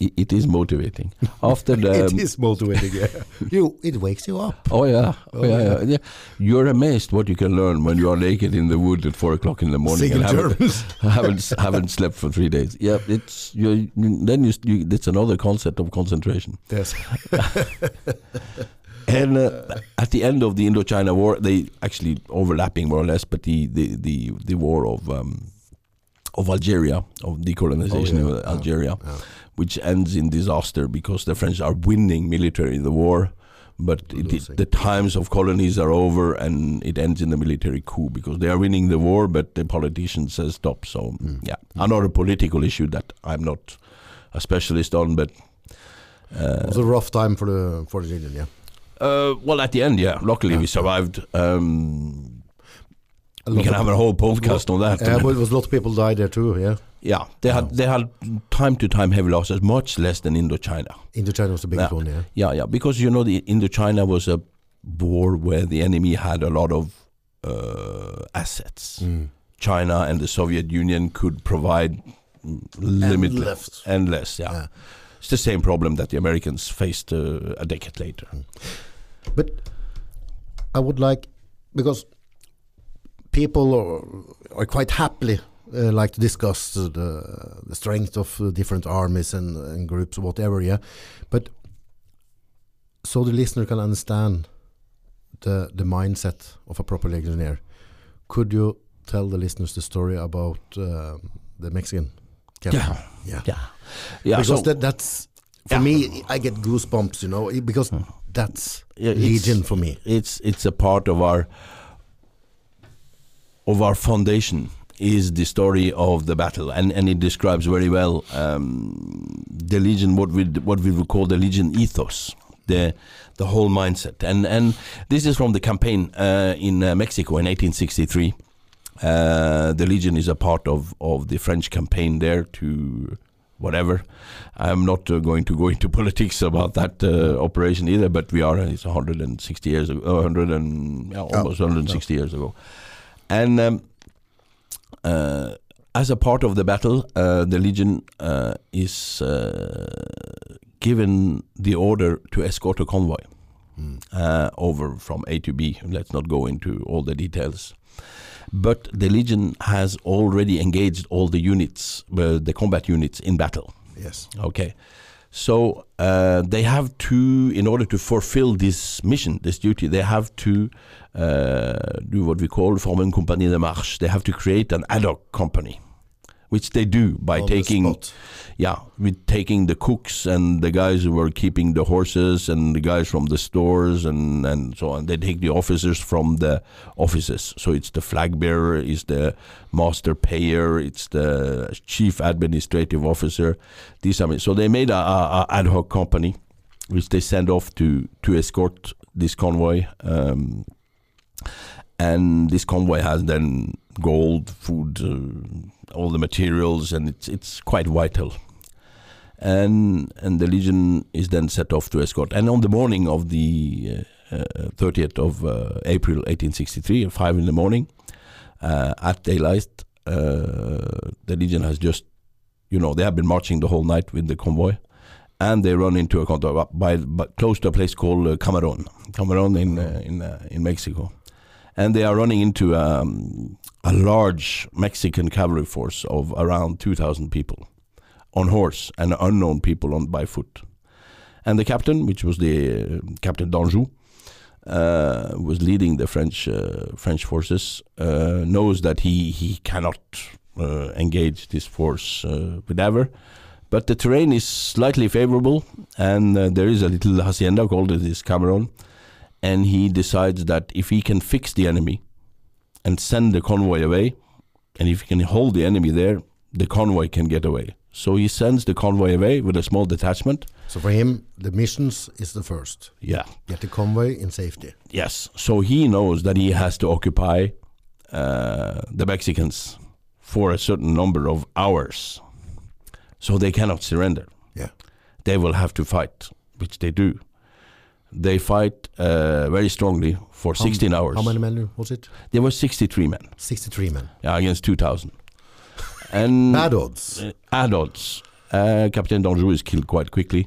it is motivating. After the it is motivating. Yeah. you, it wakes you up. Oh yeah, oh, Oh, yeah, yeah. yeah. You're amazed what you can learn when you are naked in the wood at four o'clock in the morning Singing and haven't, haven't haven't slept for three days. Yeah, it's you. Then you, you it's another concept of concentration. yes. And uh, at the end of the Indochina War, they actually overlapping more or less, but the the the, the war of um, of Algeria, of decolonization Oh, yeah. of Algeria, Yeah. Which ends in disaster because the French are winning military the war, but it, Losing. the times of colonies are over and it ends in a military coup because they are winning the war, but the politician says stop. So Mm. yeah, another political issue that I'm not a specialist on, but. It Uh, was a rough time for the for the Legion. Yeah. uh, well, at the end, yeah. Luckily, Yeah. we survived. Um, we can have a whole podcast on that. Yeah, but it was a lot of people died there too. Yeah. yeah, they had they had time to time heavy losses, much less than Indochina. Indochina was the biggest Yeah. one. Yeah. Yeah, yeah, because you know the Indochina was a war where the enemy had a lot of uh, assets. Mm. China and the Soviet Union could provide mm, limitless, left. endless. Yeah. Yeah. it's the same problem that the Americans faced uh, a decade later. But I would like because people are, are quite happily uh, like to discuss the the strength of uh, different armies and, and groups, whatever. Yeah, but so the listener can understand the the mindset of a proper legionnaire. Could you tell the listeners the story about um, the Mexican? captain? Yeah. yeah, Yeah, yeah. because so- that, that's for Yeah. me. I get goosebumps, you know, because that's Yeah, legion for me. it's it's a part of our of our foundation is the story of the battle. And and it describes very well um, the legion what we what we would call the legion ethos the the whole mindset. And and this is from the campaign uh, in uh, Mexico in 1863 uh, the legion is a part of of the French campaign there to whatever. I'm not uh, going to go into politics about that uh, operation either, but we are. It's 160 years ago, uh, 100 and yeah, almost 160 years ago, and um, uh, as a part of the battle, uh, the Legion uh, is uh, given the order to escort a convoy Mm. uh, over from A to B. Let's not go into all the details. But the Legion has already engaged all the units, uh, the combat units in battle. Yes. Okay. So uh, they have to, in order to fulfill this mission, this duty, they have to uh, do what we call former compagnie de marche. They have to create an ad hoc company, which they do by On taking yeah, with taking the cooks and the guys who were keeping the horses and the guys from the stores and, and so on. They take the officers from the offices. So it's the flag bearer, it's the master payer, it's the chief administrative officer. These are so they made a, a, a ad hoc company, which they send off to to escort this convoy. Um, and this convoy has then gold, food, uh, all the materials, and it's it's quite vital. And and the legion is then set off to escort. And on the morning of the thirtieth of uh, April, eighteen sixty three, at five in the morning, uh, at daylight, uh, the legion has just, you know, they have been marching the whole night with the convoy. And they run into a convoy by, by close to a place called uh, Camerone, Camerone in uh, in uh, in Mexico and they are running into um, a large Mexican cavalry force of around 2,000 people on horse and unknown people on by foot. And the captain, which was the uh, Captain Danjou, uh, was leading the French uh, French forces, uh, knows that he he cannot uh, engage this force uh, with ever. But the terrain is slightly favorable, and there is a little hacienda called this Camerone, and he decides that if he can fix the enemy and send the convoy away, and if he can hold the enemy there, the convoy can get away. So he sends the convoy away with a small detachment. So for him, the missions is the first. Yeah. Get the convoy in safety. Yes. So he knows that he has to occupy uh, the Mexicans for a certain number of hours. So they cannot surrender. Yeah. They will have to fight, which they do. They fight uh, very strongly for 16 hours. How many men was it? There were 63 men 63 men. yeah, against 2,000. And Bad odds. uh, adults. Uh, Captain Danjou is killed quite quickly,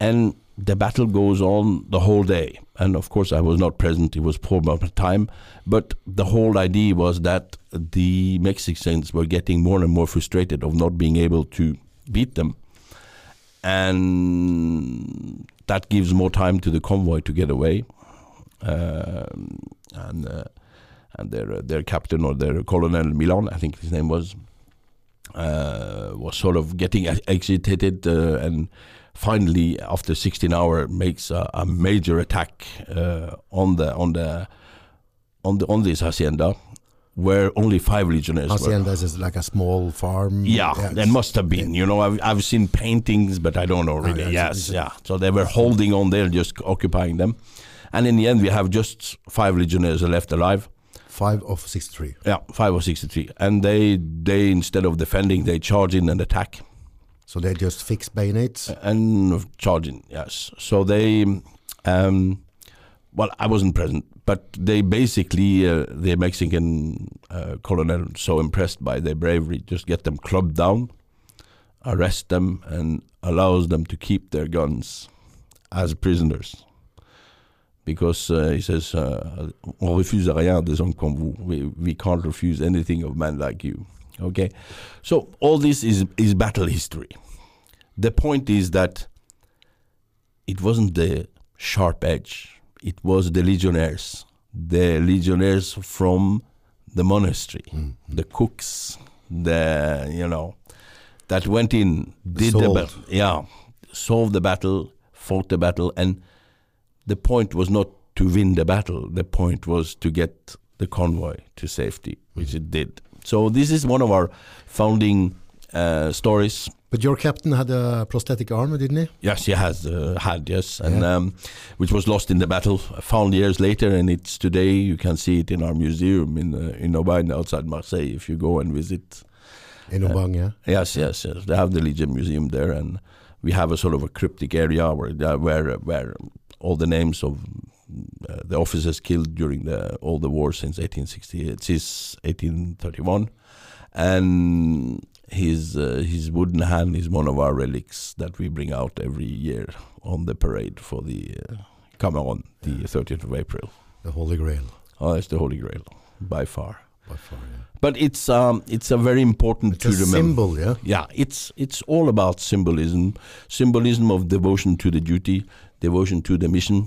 and the battle goes on the whole day. And of course, I was not present; it was poor amount of time. But the whole idea was that the Mexicans were getting more and more frustrated of not being able to beat them, and that gives more time to the convoy to get away. Um, and uh, and their their captain or their colonel Milan, I think his name was, uh, was sort of getting agitated uh, and finally after 16 hour makes a, a major attack uh, on the on the on the on this hacienda where only five legionnaires were. Hacienda is like a small farm. Yeah, there must have been. You know, I've, I've seen paintings, but I don't know really. Oh, yeah, yes, yeah. So they were holding on there, just occupying them. And in the end, we have just five legionnaires left alive. Five of 63. Yeah, five of sixty-three, and they they instead of defending, they charge in and attack So they just fix bayonets. and charge in. Yes, so they, um, well, I wasn't present, but they basically uh, the Mexican uh, colonel so impressed by their bravery, just get them clubbed down, arrest them, and allows them to keep their guns as prisoners. Because uh, he says, uh, on refuse rien des hommes comme vous. We, we can't refuse anything of men like you. Okay, so all this is is battle history. The point is that it wasn't the sharp edge; it was the legionnaires, the legionnaires from the monastery, mm, mm. the cooks, the you know, that went in, did the Solved. battle, yeah, solved the battle, fought the battle, and the point was not to win the battle. The point was to get the convoy to safety, which mm. it did. So this is one of our founding uh, stories. But your captain had a prosthetic arm, didn't he? Yes, he has uh, had yes, and Yeah. um, which was lost in the battle, found years later, and it's today. You can see it in our museum in uh, in Aubagne outside Marseille if you go and visit. In Aubagne, yeah. Yes, yes, yes. They have the Legion Museum there, and we have a sort of a cryptic area where uh, where where all the names of uh, the officers killed during the all the wars since 1860 since 1831, and his uh, his wooden hand is one of our relics that we bring out every year on the parade for the uh, Camerone, the 30th of April. The Holy Grail, Oh, it's the Holy Grail by far. by far, yeah. But it's um it's a very important It's to a remember. symbol, yeah. Yeah, it's it's all about symbolism, symbolism of devotion to the duty, devotion to the mission,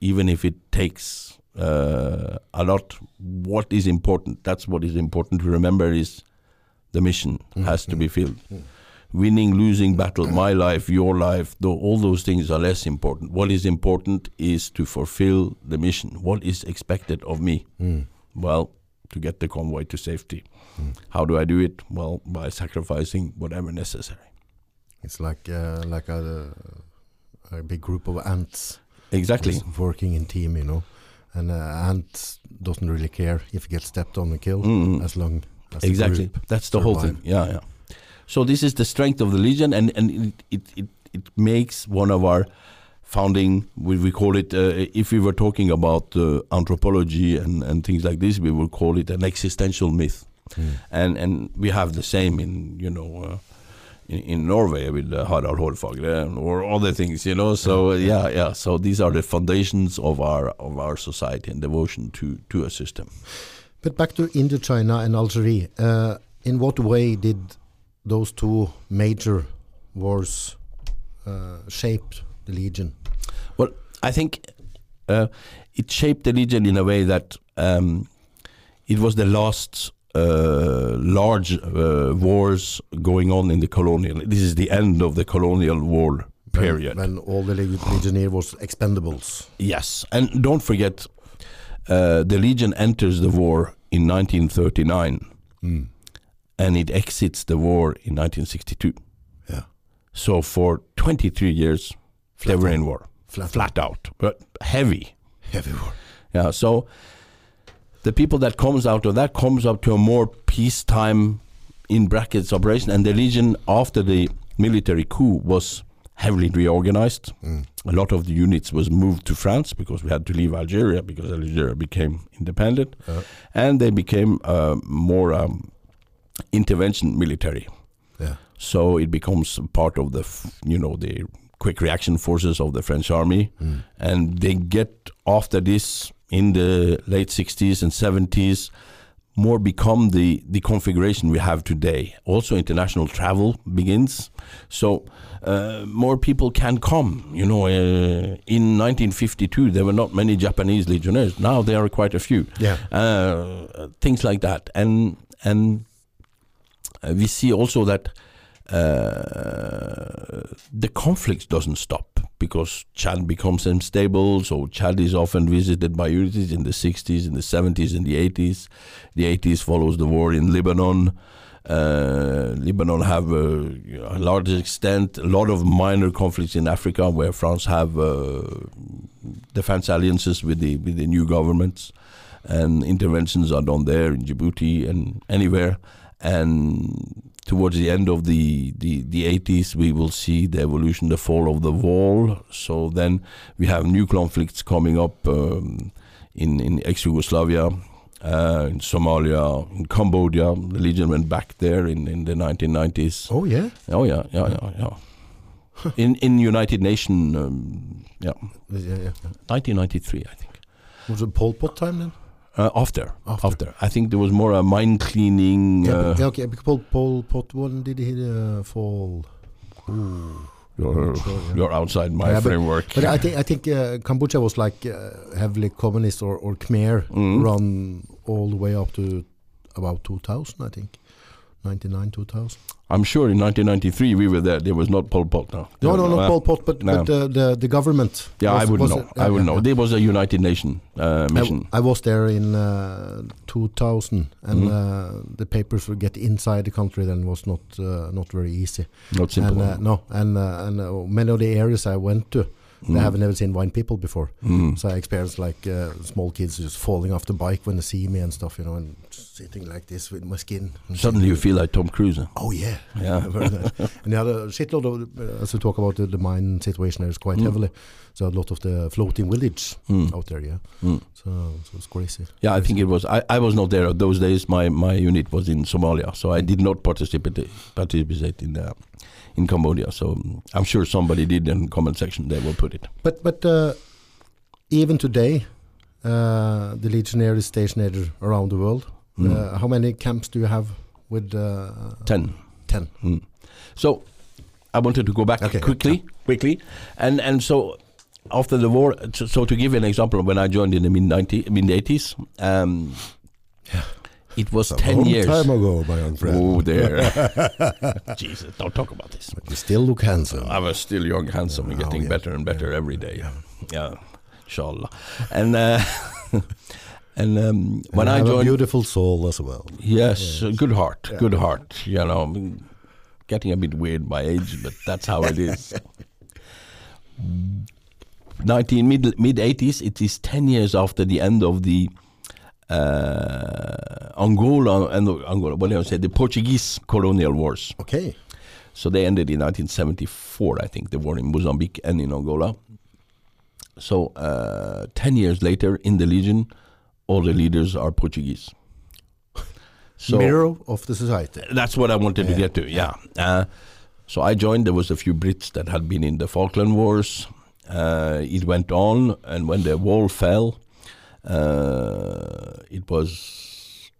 even if it takes uh, a lot. What is important? That's what is important to remember is the mission has to be filled. Winning, losing battle, my life, your life, though all those things are less important. What is important is to fulfill the mission. What is expected of me? Well, to get the convoy to safety. How do I do it? Well, by sacrificing whatever necessary. It's like uh, like a, a big group of ants Exactly. working in team, you know. And uh, ant doesn't really care if he gets stepped on and killed, Mm. as long the exactly. group. That's the whole thing. Yeah yeah. So this is the strength of the legion and and it it, it, it makes one of our founding we, we call it uh, if we were talking about uh, anthropology and and things like this we would call it an existential myth. Mm. and and we have the same in you know uh, in, in Norway with uh, Harald Hårfagre or other things you know so uh, yeah yeah. So these are the foundations of our of our society and devotion to to a system But back to Indochina and Algeria. Uh, in what way did those two major wars uh, shape the Legion? Well, I think uh, it shaped the Legion in a way that um, it was the last uh, large uh, wars going on in the colonial. This is the end of the colonial war period. When, when all the leg- Legionnaire was expendables. Yes, and don't forget, uh, the Legion enters the war in 1939, and it exits the war in 1962. Yeah. So for 23 years, they were in war, Flat, flat out, but heavy. heavy war. Yeah, so the people that comes out of that comes up to a more peacetime in brackets operation, and the Legion after the military coup was heavily reorganized. A lot of the units was moved to France because we had to leave Algeria because Algeria became independent, Uh, and they became uh, more um, intervention military. yeah. So it becomes part of the, f- you know, the quick reaction forces of the French army, and they get after this in the late 60s and 70s more become the the configuration we have today. Also, international travel begins, so uh, more people can come. You know, uh, in 1952 there were not many Japanese legionnaires. Now there are quite a few Yeah. uh, things like that, and and uh, we see also that the conflict doesn't stop because Chad becomes unstable. So Chad is often visited by units in the 60s, in the 70s, in the 80s. The 80s follows the war in Lebanon. Uh, Lebanon have uh, you know, a large extent a lot of minor conflicts in Africa where France have uh, defense alliances with the with the new governments and interventions are done there in Djibouti and anywhere. And towards the end of the, the, the 80s, we will see the evolution, the fall of the wall. So then we have new conflicts coming up um, in, in ex Yugoslavia, uh, in Somalia, in Cambodia. The Legion went back there in, in the 1990s. Oh, yeah. Oh, yeah, yeah, yeah, yeah. in, in United Nations, um, yeah, Yeah, yeah. 1993, I think. Was it Pol Pot time then? Uh, after, After. after, I think there was more a mind cleaning. Yeah, uh, but, yeah, okay. Because Pol, Pol Pot, when did he uh, fall? you're, sure, yeah. you're outside my Yeah, framework. But I think I think uh, Cambodia was like uh, heavily communist or, or Khmer Mhm. run all the way up to about 2000, I think. 99, 2000. I'm sure in 1993 we were there. There was not Pol Pot now. No, no, Uh, not Pol Pot, but, no. but uh, the, the government. Yeah, was- I would know. I would yeah, know. yeah. There was a United Nation uh, I, mission. I was there in uh, 2000, and Mhm. uh, the papers would get inside the country then was not uh, not very easy. not simple. And uh, no, and uh, and uh, many of the areas I went to, Mm. I have never seen blind people before. Mm. So I experienced like uh, small kids just falling off the bike when they see me and stuff, you know, and sitting like this with my skin. Suddenly you feel like Tom Cruise. huh? Oh yeah, Yeah. Very nice. and the other shitload of, uh, as we talk about the, the mine situation, there is quite Mm. heavily. So a lot of the floating village Mm. out there, yeah. Mm. So, so it's crazy. Yeah, I think it was. I, I was not there those days. My my unit was in Somalia, so I did not participate participate in uh, in Cambodia. So um, I'm sure somebody did in the comment section. They will put it. But but uh, even today, uh, the Legionnaire is stationed around the world. Mm. Uh, how many camps do you have with uh, Ten. Ten. Mm. So I wanted to go back Okay, quickly, quickly, and and so after the war. So, so to give you an example, when I joined in the mid ninety mid eighties, um, It was A ten long years. time ago, my young friend. Oh, there. Jesus, don't talk about this. You still look handsome. I was still young, handsome, and Oh, getting yeah. better and better every day. Yeah, inshallah. And uh, and um, when And I have a joined, beautiful soul as well. yes, a good heart, Yeah. good heart. You know, I'm getting a bit weird by age, but that's how it is. Nineteen mid mid eighties. It is ten years after the end of the Angola and Angola. What do I say? The Portuguese colonial wars. Okay. So they ended in 1974, I think, the war in Mozambique and in Angola. So uh, 10 years later, in the Legion, all the leaders are Portuguese. So Mirror of the society. that's what I wanted to get to, yeah. Uh, so I joined, there was a few Brits that had been in the Falkland Wars. Uh, it went on, and when the wall fell, it was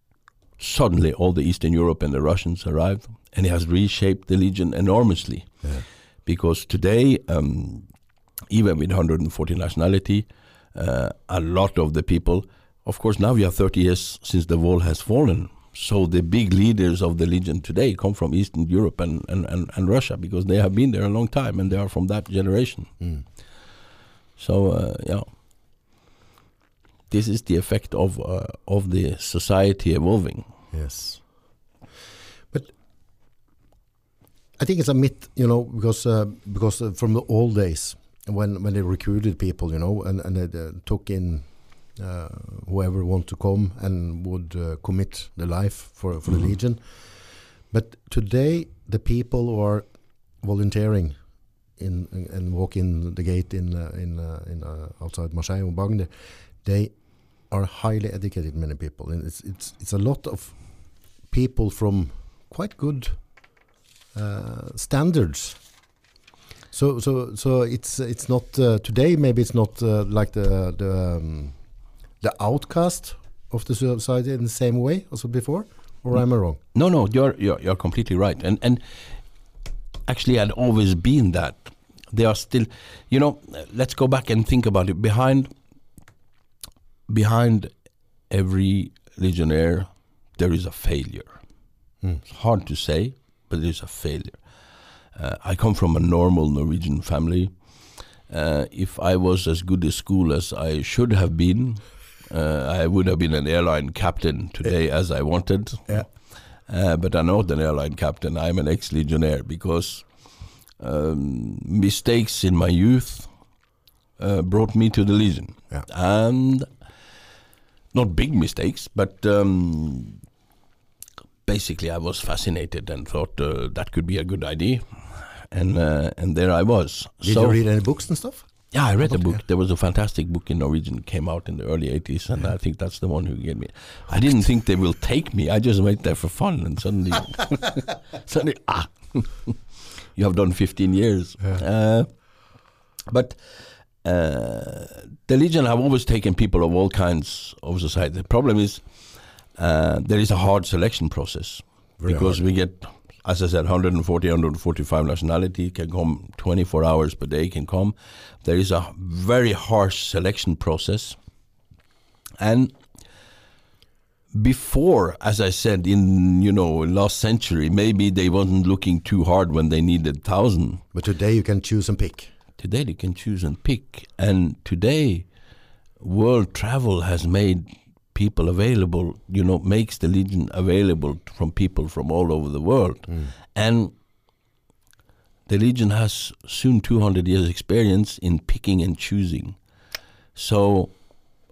suddenly all the Eastern Europe and the Russians arrived, and it has reshaped the Legion enormously. Yeah. Because today, um, even with 140 nationality, uh, a lot of the people, of course, now we are 30 years since the wall has fallen. So the big leaders of the Legion today come from Eastern Europe and, and, and, and Russia because they have been there a long time and they are from that generation. Mm. So uh, yeah, this is the effect of uh, of the society evolving. Yes. But I think it's a myth, you know, because uh, because uh, from the old days when when they recruited people, you know, and and they uh, took in uh, whoever want to come and would uh, commit their life for for Mhm. the legion. But today, the people who are volunteering in and walk in the gate in uh, in uh, in uh, outside Marseille Aubagne, they are highly educated. Many people, and it's it's it's a lot of people from quite good uh, standards. So so so it's it's not uh, today. Maybe it's not uh, like the the um, the outcast of the society in the same way as before. Or am I wrong? No, no, you're you're, you're completely right, and and actually, had always been that. They are still, you know. Let's go back and think about it. Behind behind every legionnaire, there is a failure. Hmm. It's hard to say, but there's a failure. Uh, I come from a normal Norwegian family. Uh, if I was as good at school as I should have been, uh, I would have been an airline captain today as I wanted. Yeah. Uh, but I'm not an airline captain. I'm an ex-legionnaire because um, mistakes in my youth uh, brought me to the Legion, Yeah. and not big mistakes, but um, basically I was fascinated and thought uh, that could be a good idea, and uh, and there I was. Did so you read any books and stuff? yeah, I read a book. There was a fantastic book in Norwegian came out in the early 80s, and I think that's the one who gave me. I didn't think they will take me. I just went there for fun, and suddenly, suddenly, ah, you have done 15 years. Uh, but uh, the Legion have always taken people of all kinds of society. The problem is uh, there is a hard selection process Very because hard. we get, as I said, 140, 145 nationality can come 24 hours per day can come. There is a very harsh selection process, and before, as I said, in you know last century, maybe they wasn't looking too hard when they needed thousand. But today you can choose and pick. Today they can choose and pick, and today world travel has made people available. You know, makes the Legion available from people from all over the world, mm. and the Legion has soon 200 years experience in picking and choosing. So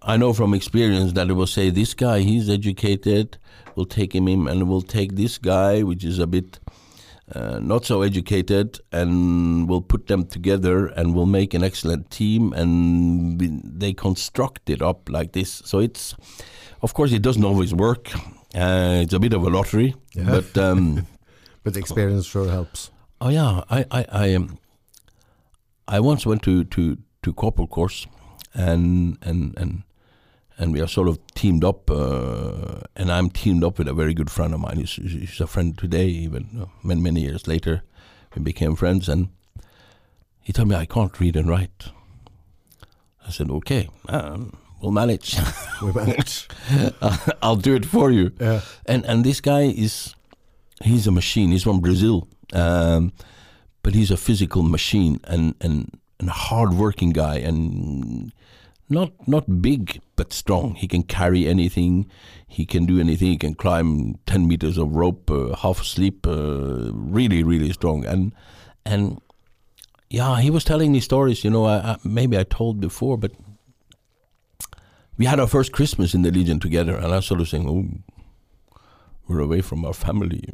I know from experience that it will say this guy he's educated, we'll take him in, and we'll take this guy which is a bit uh, not so educated, and we'll put them together and we'll make an excellent team, and we, they construct it up like this. So it's, of course, it doesn't always work. Uh, it's a bit of a lottery, Yeah. but. Um, But experience sure helps. Oh yeah, I I I, um, I once went to to to corporal course, and and and and we are sort of teamed up, uh, and I'm teamed up with a very good friend of mine. He's, he's a friend today, even uh, many many years later, we became friends, and he told me I can't read and write. I said, okay, um, we'll manage. We manage. I'll do it for you. yeah. And and this guy is he's a machine. He's from Brazil, um, but he's a physical machine and and, and a hard-working guy and not not big but strong. He can carry anything. He can do anything. He can climb ten meters of rope, uh, half asleep. Uh, really, really strong. And and yeah, he was telling me stories. You know, I, I, maybe I told before, but we had our first Christmas in the Legion together, and I was sort of saying, "Oh, we're away from our family."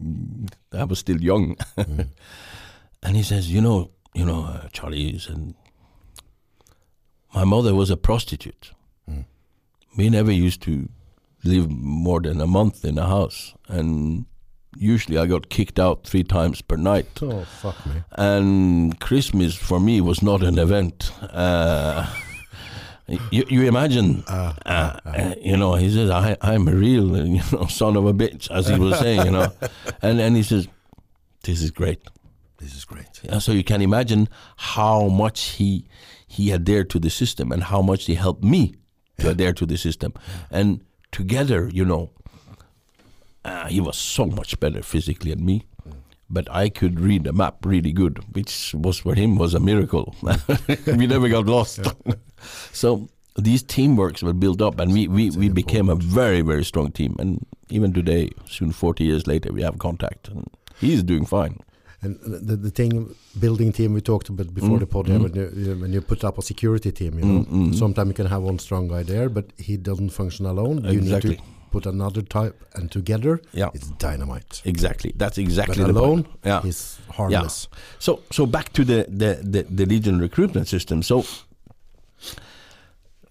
I was still young, and he says, "You know, you know, uh, Charlie," he said, "My mother was a prostitute. Mm. We never used to live more than a month in a house, and." Usually, I got kicked out three times per night Oh, fuck me. and Christmas for me was not an event. Uh, you, you imagine, Uh, uh, uh, you know, he says, I, I'm a real, you know, son of a bitch, as he was saying, you know. And and he says, this is great. this is great. Yeah, so you can imagine how much he he adhered to the system and how much he helped me to adhere to the system. And together, you know, uh, he was so much better physically than me. But I could read a map really good, which was for him was a miracle. we never got lost. so these teamworks were built up, and we, we, we became a very very strong team. And even today, soon forty years later, we have contact, and he's doing fine. And the, the thing, building team we talked about before Mm, the podcast, mm. when, you, when you put up a security team, you know, Mm, mm. sometimes you can have one strong guy there, but he doesn't function alone. Exactly. You need to put another type, and together, Yeah, it's dynamite. exactly. That's exactly but the point. alone, Yeah. he's harmless. Yeah. So so back to the the, the, the Legion recruitment system. So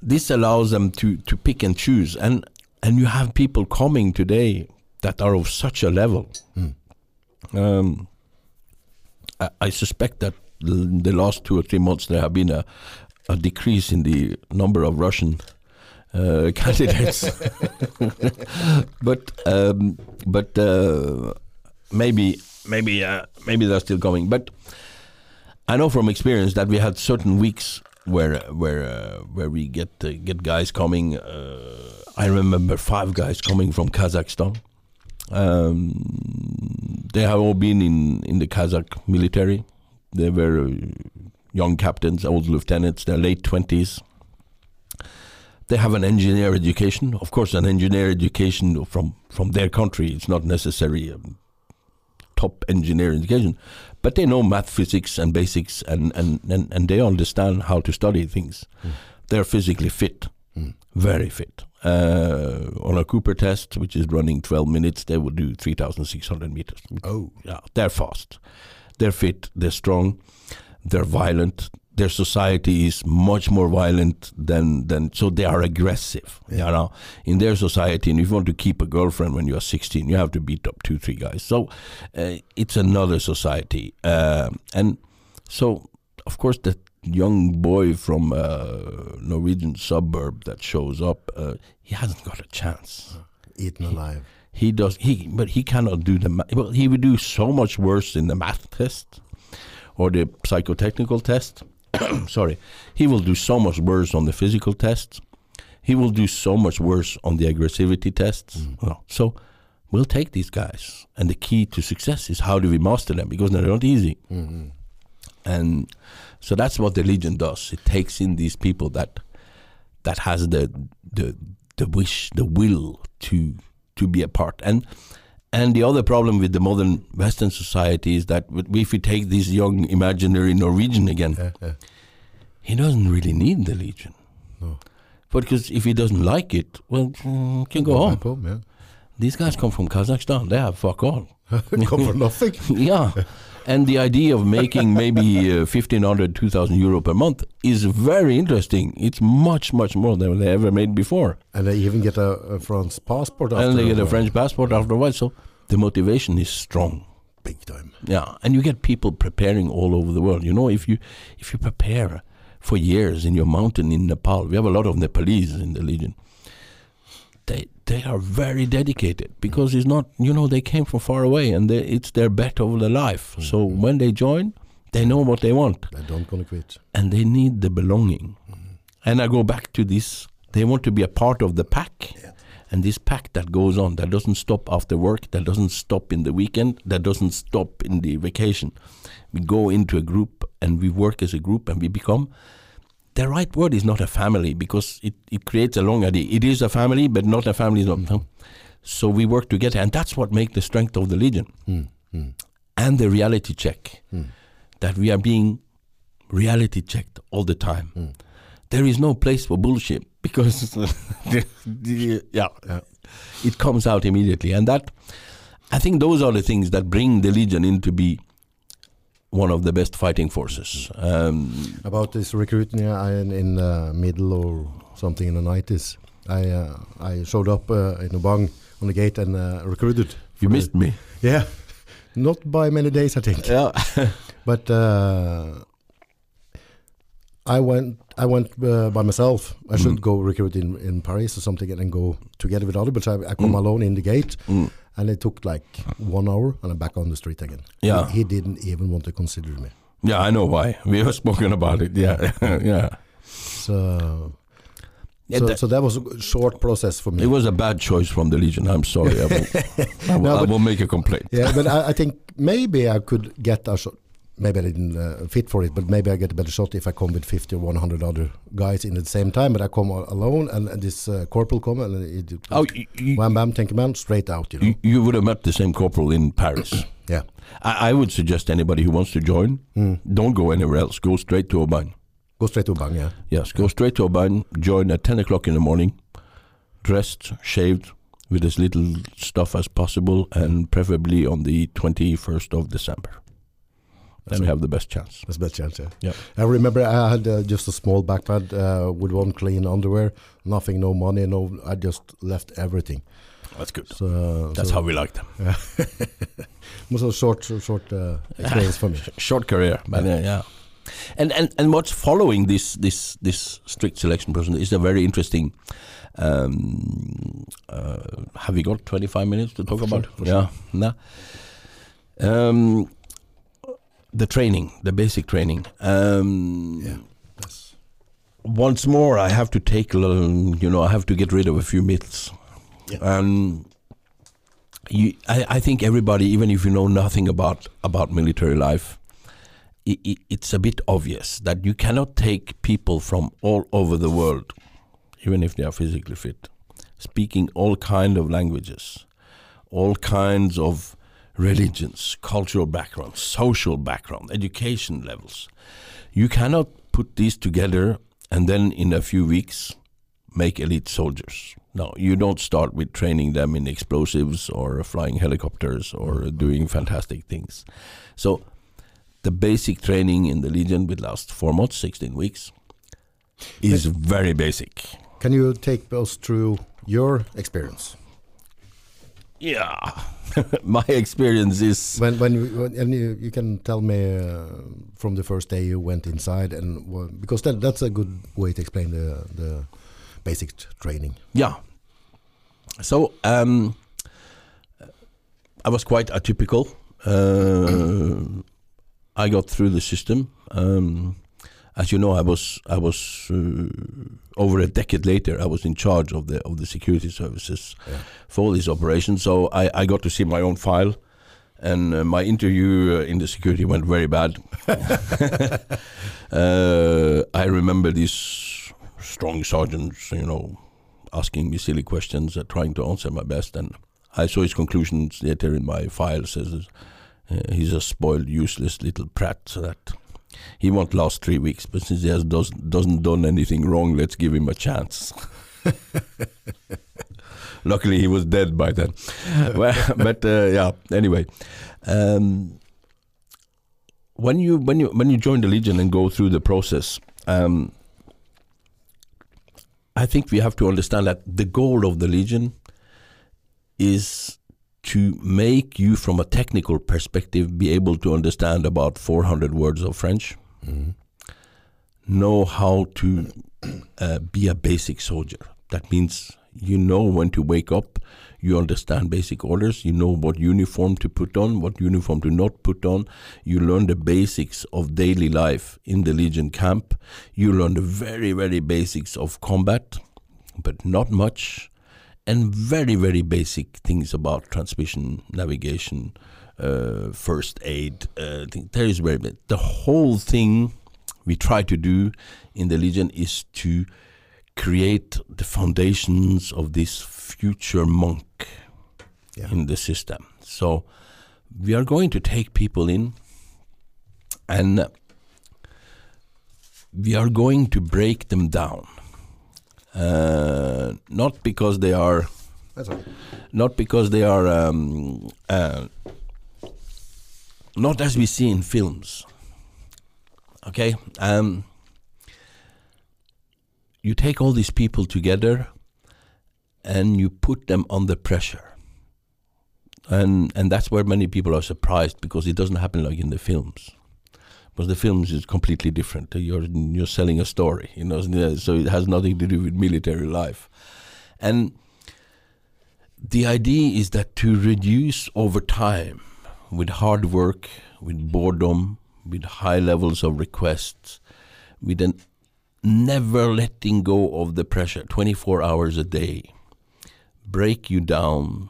this allows them to to pick and choose, and and you have people coming today that are of such a level. Mm. Um, I, suspect that the last two or three months there have been a a decrease in the number of Russian uh, candidates, but um, but uh, maybe maybe uh, maybe they're still coming. But I know from experience that we had certain weeks where where uh, where we get uh, get guys coming. Uh, I remember five guys coming from Kazakhstan. Um, they have all been in in the Kazakh military. They were uh, young captains, old lieutenants. They're late twenties. They have an engineer education, of course, an engineer education from from their country. It's not necessary um, top engineer education, but they know math, physics, and basics, and and and, and they understand how to study things. Mm. They're physically fit, Mm. very fit. Uh, on a Cooper test, which is running 12 minutes, they will do 3,600 meters. Oh, Yeah, they're fast, they're fit, they're strong, they're violent. Their society is much more violent than than so they are aggressive. Yeah. You know, in their society, and if you want to keep a girlfriend when you are 16, you have to beat up two, three guys. So uh, it's another society, um, and so of course the young boy from a Norwegian suburb that shows up, uh, he hasn't got a chance. Eaten alive. he does he but he cannot do the ma- well he would do so much worse in the math test or the psychotechnical test. Sorry. He will do so much worse on the physical tests he will do so much worse on the aggressivity tests. Mm. Well, so we'll take these guys and the key to success is how do we master them because they're not easy. Mhm. And so that's what the legion does it takes in these people that that has the the the wish the will to to be a part and and the other problem with the modern western society is that if we take this young imaginary norwegian again Yeah, yeah. he doesn't really need the legion No. because if he doesn't like it well mm, can go home, yeah. these guys come from kazakhstan they have fuck all Come for nothing. yeah. And the idea of making maybe uh, 1,500, 2,000 euro per month is very interesting. It's much, much more than they ever made before. And they even get a, a France passport after and they get a. French passport after a while. So the motivation is strong. Big time. Yeah. And you get people preparing all over the world. You know, if you if you prepare for years in your mountain in Nepal, we have a lot of Nepalese in the Legion. They they are very dedicated because it's not you know they came from far away and they, it's their bet of their life. Mm-hmm. So when they join, they know what they want They don't gonna quit. and they need the belonging. Mm-hmm. And I go back to this. They want to be a part of the pack. Yeah. And this pack that goes on, that doesn't stop after work, that doesn't stop in the weekend, that doesn't stop in the vacation. We go into a group and we work as a group and we become. The right word is not a family because it, it creates a long idea. It is a family, but not a family. No. So we work together, and that's what makes the strength of the Legion Mm. Mm. and the reality check Mm. that we are being reality checked all the time. Mm. There is no place for bullshit because the, the, yeah, Yeah. it comes out immediately, and that I think those are the things that bring the Legion in to be one of the best fighting forces. Um, About this recruiting I, in, in uh, middle or something in the 90s, I uh, I showed up uh, in Aubagne on the gate and uh, recruited. you for the- missed me. Yeah, not by many days, I think. Yeah, But uh, I went I went uh, by myself. I should Mm. go recruit in, in Paris or something and then go together with others. But I, I come Mm. alone in the gate, Mm. And it took like one hour, and I'm back on the street again. Yeah. he, he didn't even want to consider me. yeah, I know why. We have spoken about it. Yeah, yeah. So, so, that- so that was a short process for me. It was a bad choice from the Legion. I'm sorry. I will, I will, No, I will make a complaint. yeah, but I, I think maybe I could get a shot. Maybe I didn't uh, fit for it, but maybe I get a better shot if I come with 50 or 100 other guys in at the same time. But I come alone, and, and this uh, corporal come and it, it Oh, you, wham bam, thank you man, straight out. You know. you, you would have met the same corporal in Paris. Yeah. I, I would suggest anybody who wants to join, Mm. don't go anywhere else. Go straight to Aubagne. Go straight to Aubagne, yeah. Yes, go straight to Aubagne. Join at 10 o'clock in the morning, dressed, shaved, with as little stuff as possible, and preferably on the 21st of December. Then we have the best chance. That's best chance, yeah. I remember I had uh, just a small backpack uh, with one clean underwear, nothing, no money, no. I just left everything. That's good. So That's so how we like them. it was a short, short uh, experience for me. short career, but uh, yeah. And, and and what's following this this this strict selection process is a very interesting. Um, uh, have we got twenty five minutes to talk For about? sure, yeah, nah. Um, the training, the basic training. Um, Yeah. That's, once more, I have to take a little, you know, I have to get rid of a few myths. Yeah. Um, you, I, I think everybody, even if you know nothing about about military life, i i it's a bit obvious that you cannot take people from all over the world, even if they are physically fit, speaking all kind of languages, all kinds of religions, cultural backgrounds, social background, education levels. You cannot put these together and then in a few weeks make elite soldiers. No, you don't start with training them in explosives or flying helicopters or doing fantastic things. So the basic training in the Legion will last four months, 16 weeks, is very basic. can you take us through your experience? Yeah. My experience is When, when, you, when and you, you can tell me uh, from the first day you went inside, and wha- because that, that's a good way to explain the the basic training. Yeah. So um, I was quite atypical. Uh, I got through the system. Um, as you know, I was I was uh, over a decade later. I was in charge of the of the security services Yeah. for these operations. So I, I got to see my own file, and uh, my interview uh, in the security went very bad. uh, I remember these strong sergeants, you know, asking me silly questions, uh, trying to answer my best, and I saw his conclusions later in my file. Says uh, he's a spoiled, useless little prat. So that he won't last three weeks, but since he has does, doesn't done anything wrong, let's give him a chance. Luckily, he was dead by then. well, but uh, yeah. Anyway, um, when you when you when you join the Legion and go through the process, um, I think we have to understand that the goal of the Legion is to make you, from a technical perspective, be able to understand about 400 words of French, Mhm. know how to uh, be a basic soldier. That means you know when to wake up, You understand basic orders. You know what uniform to put on, what uniform to not put on. You learn the basics of daily life in the Legion camp. You learn the very, very basics of combat, but not much. And very, very basic things about transmission, navigation, uh, first aid. Uh, there is very the whole thing we try to do in the Legion is to create the foundations of this future monk Yeah. in the system. So we are going to take people in and we are going to break them down. Uh, not because they are That's not because they are um, uh, not as we see in films. Okay, um, you take all these people together and you put them under pressure, and and that's where many people are surprised because it doesn't happen like in the films. Because the films is completely different. You're you're selling a story, you know, so it has nothing to do with military life, and the idea is that to reduce over time with hard work, with boredom, with high levels of requests, with an never letting go of the pressure 24 hours a day, break you down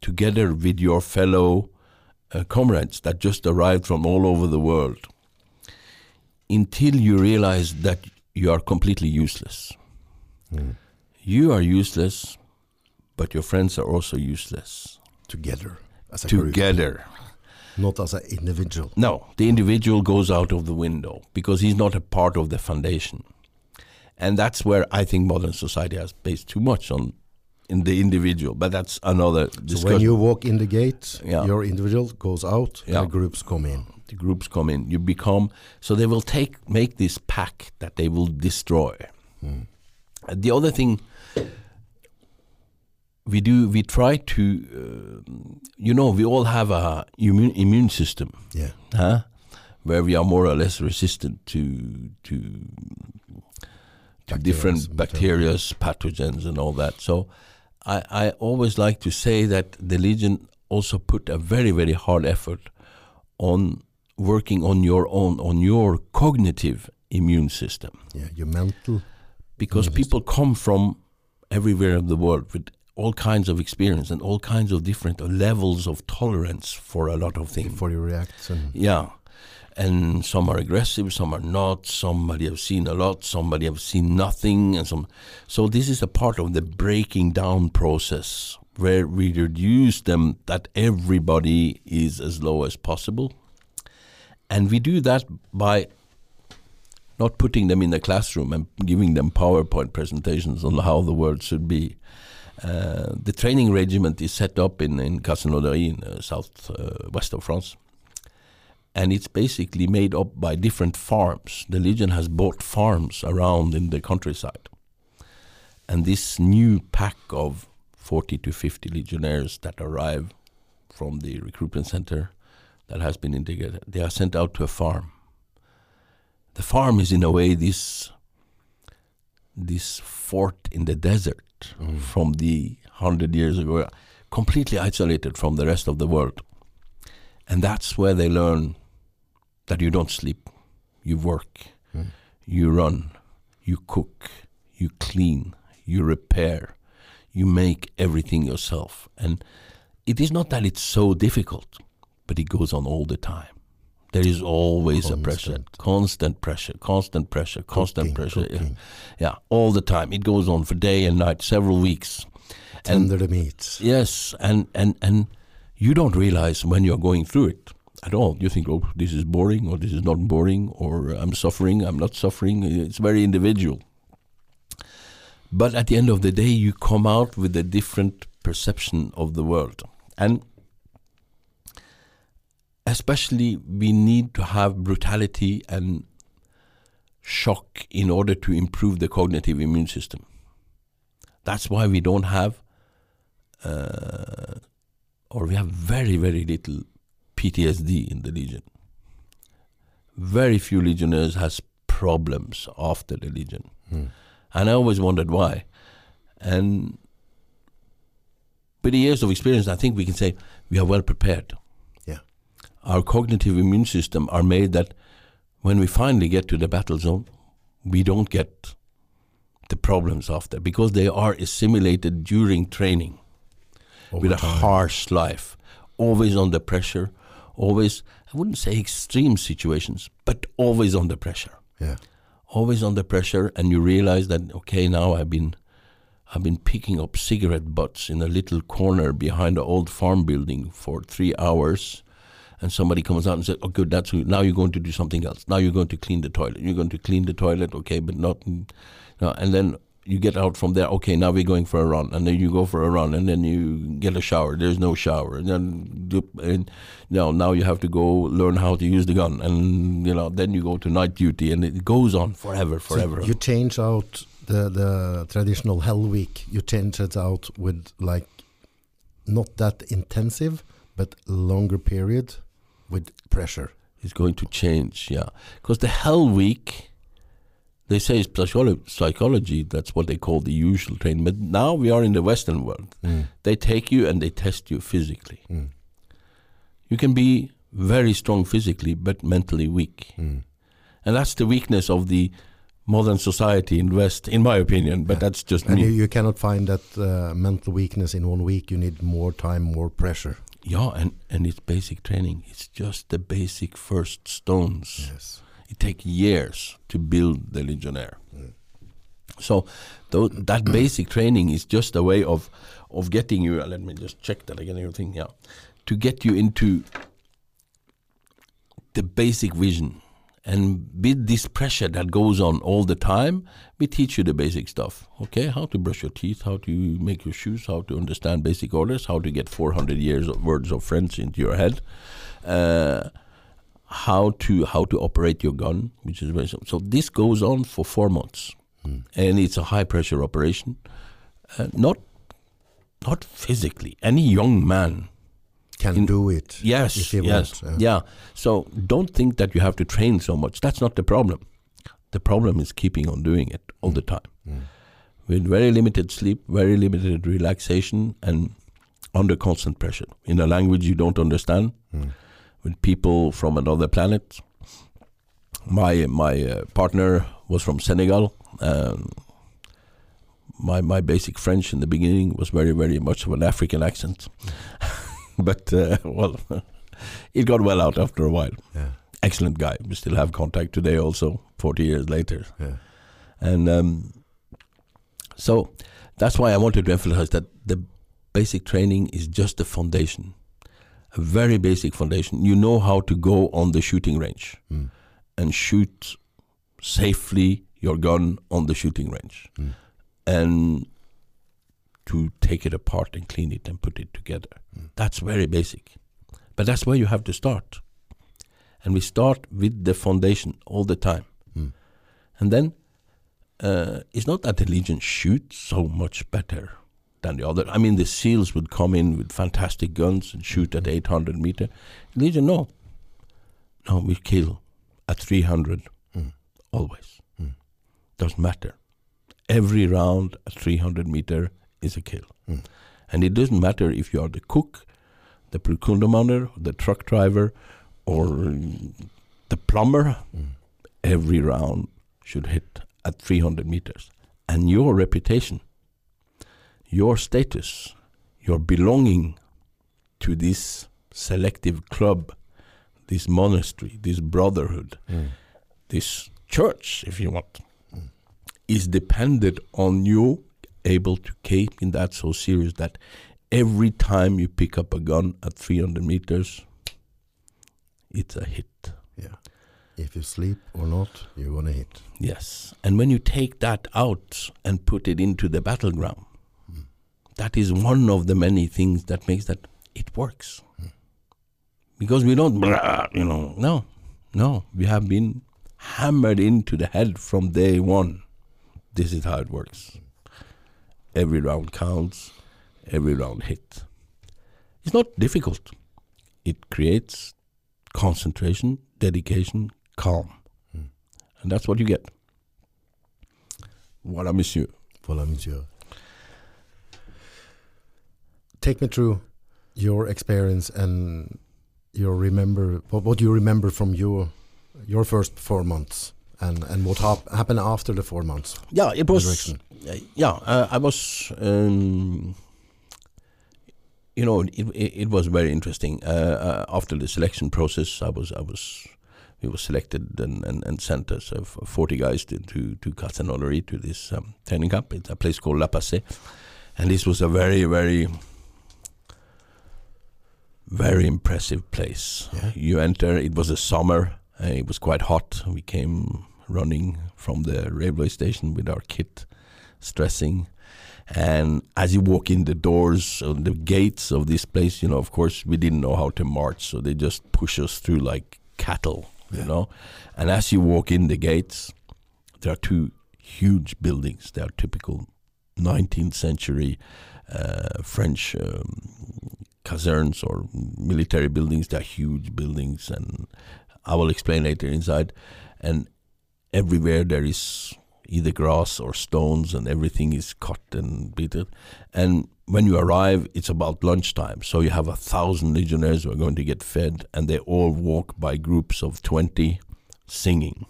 together with your fellow uh, comrades that just arrived from all over the world until you realize that you are completely useless. You are useless, but your friends are also useless. Together. As a group. Together. Not as an individual. No, the individual goes out of the window because he's not a part of the foundation. And that's where I think modern society has based too much on in the individual, but that's another So discussion. when you walk in the gate, Yeah. your individual goes out Yeah. and the groups come in. The groups come in, you become so they will take make this pack that they will destroy. And the other thing we do, we try to, uh, you know, we all have a immune immune system. Yeah. huh? where we are more or less resistant to to to Bacterias, different bacteria, pathogens, and all that. So, I I always like to say that the Legion also put a very very hard effort on working on your own on your cognitive immune system Yeah. Your mental. because people come from everywhere in the world with all kinds of experience and all kinds of different levels of tolerance for a lot of things. Before you react. And Yeah. And some are aggressive, some are not. Somebody have seen a lot, somebody have seen nothing, and some. So this is a part of the breaking down process where we reduce them that everybody is as low as possible, and we do that by not putting them in the classroom and giving them PowerPoint presentations on how the world should be. Uh, the training regiment is set up in in Castelnaudary uh, south uh, west of France and it's basically made up by different farms. The Legion has bought farms around in the countryside. And this new pack of 40 to 50 legionnaires that arrive from the recruitment center that has been integrated, they are sent out to a farm. The farm is in a way this this fort in the desert mm. from the hundred years ago, completely isolated from the rest of the world. And that's where they learn that you don't sleep, you work, mm. you run, you cook, you clean, you repair, you make everything yourself. And it is not that it's so difficult, but it goes on all the time. There is always a pressure, Constant. constant pressure, constant pressure, constant Cooking, pressure. Yeah. cooking. yeah, all the time. It goes on for day and night, several weeks. And tender the meat. Yes, and and and you don't realize when you're going through it at all. You think, oh, this is boring, or this is not boring, or I'm suffering, I'm not suffering. It's very individual. But at the end of the day, you come out with a different perception of the world, and especially we need to have brutality and shock in order to improve the cognitive immune system. That's why we don't have uh, or we have very, very little PTSD in the Legion. Very few Legionnaires has problems after the Legion. And I always wondered why. And with the years of experience, I think we can say we are well prepared. Our cognitive immune system are made that when we finally get to the battle zone, we don't get the problems after because they are assimilated during training Over with a harsh life, always under pressure, always, I wouldn't say extreme situations, but always under pressure. Yeah. Always under pressure, and you realize that, okay, now I've been. I've been picking up cigarette butts in a little corner behind an old farm building for three hours, and somebody comes out and says, "Oh, good, that's good. now you're going to do something else. Now you're going to clean the toilet. You're going to clean the toilet, okay, but not." No, and then you get out from there. Okay, now we're going for a run, and then you go for a run, and then you get a shower. There's no shower, and then and you know, now you have to go learn how to use the gun, and you know then you go to night duty, and it goes on forever, So forever. you change out the the traditional Hell Week. You change it out with like not that intensive, but longer period with pressure. is going to change, yeah. Because the Hell Week, they say it's psycholo- psychology. That's what they call the usual training. But now we are in the Western world. They take you and they test you physically. Mm. You can be very strong physically, but mentally weak. Mm. And that's the weakness of the modern society in West, in my opinion. But Yeah. that's just And me. you, you cannot find that uh, mental weakness in one week. You need more time, more pressure. Yeah, and, and it's basic training. It's just the basic first stones. Yes. It takes years to build the legionnaire. Mm. So tho- that basic training is just a way of of getting you. uh, Let me just check that again. Everything, yeah, to get you into the basic vision. And with this pressure that goes on all the time, we teach you the basic stuff. Okay, how to brush your teeth, how to make your shoes, how to understand basic orders, how to get 400 years of words of French into your head. Uh, how to how to operate your gun, which is very simple. So this goes on for four months, and it's a high pressure operation. Uh, not not physically. Any young man, Can In- do it. yes, yes, yeah. yeah. So don't think that you have to train so much. That's not the problem. The problem is keeping on doing it all the time, with very limited sleep, very limited relaxation, and under constant pressure in a language you don't understand with people from another planet. My my uh, partner was from Senegal. Um, my my basic French in the beginning was very very much of an African accent, but uh, well, it got well out after a while. Yeah. Excellent guy. We still have contact today, also forty years later. Yeah. And um, so that's why I wanted to emphasize that the basic training is just the foundation, a very basic foundation. You know how to go on the shooting range Mm. and shoot safely your gun on the shooting range Mm. and to take it apart and clean it and put it together. Mm. That's very basic. But that's where you have to start. And we start with the foundation all the time. Mm. And then uh, it's not that the Legion shoots so much better than the other. I mean, the SEALs would come in with fantastic guns and shoot at 800 meter. Legion, no. No, we kill at 300 Mm. always. Mm. Doesn't matter. Every round at 300 meter is a kill. Mm. And it doesn't matter if you are the cook, the Prukundermanner, the truck driver, or the plumber. Mm. Every round should hit at 300 meters. And your reputation, your status, your belonging to this selective club, this monastery, this brotherhood, Mm. this church, if you want, is dependent on you able to keep in that so serious that every time you pick up a gun at 300 meters, it's a hit. Yeah. If you sleep or not, you're gonna hit. Yes. And when you take that out and put it into the battleground, hmm. that is one of the many things that makes that it works. Hmm. Because we don't, you know, no, no. We have been hammered into the head from day one. This is how it works. Hmm. Every round counts, every round hit. It's not difficult. It creates concentration, dedication, calm. Hmm. And that's what you get. Voilà, monsieur. Voilà, monsieur. take me through your experience and your remember what, what you remember from your your first four months and and what hap happened after the four months. Yeah, it was. Yeah, uh, I was. Um, you know, it, it, it was very interesting. Uh, uh, after the selection process, I was I was we were selected and, and, and sent us uh, 40 guys to to, to to this um, training camp. It's a place called La Passée, and this was a very very very impressive place. Yeah. You enter. It was a summer. Uh, it was quite hot. We came running from the railway station with our kit, stressing. And as you walk in the doors, uh, the gates of this place, you know, of course, we didn't know how to march, so they just push us through like cattle, you know. And as you walk in the gates, there are two huge buildings. They are typical 19th century uh, French um, casernes or military buildings. They are huge buildings, and I will explain later inside. And everywhere there is either grass or stones, and everything is cut and beaten. And when you arrive, it's about lunchtime, so you have a thousand legionnaires who are going to get fed, and they all walk by groups of twenty, singing.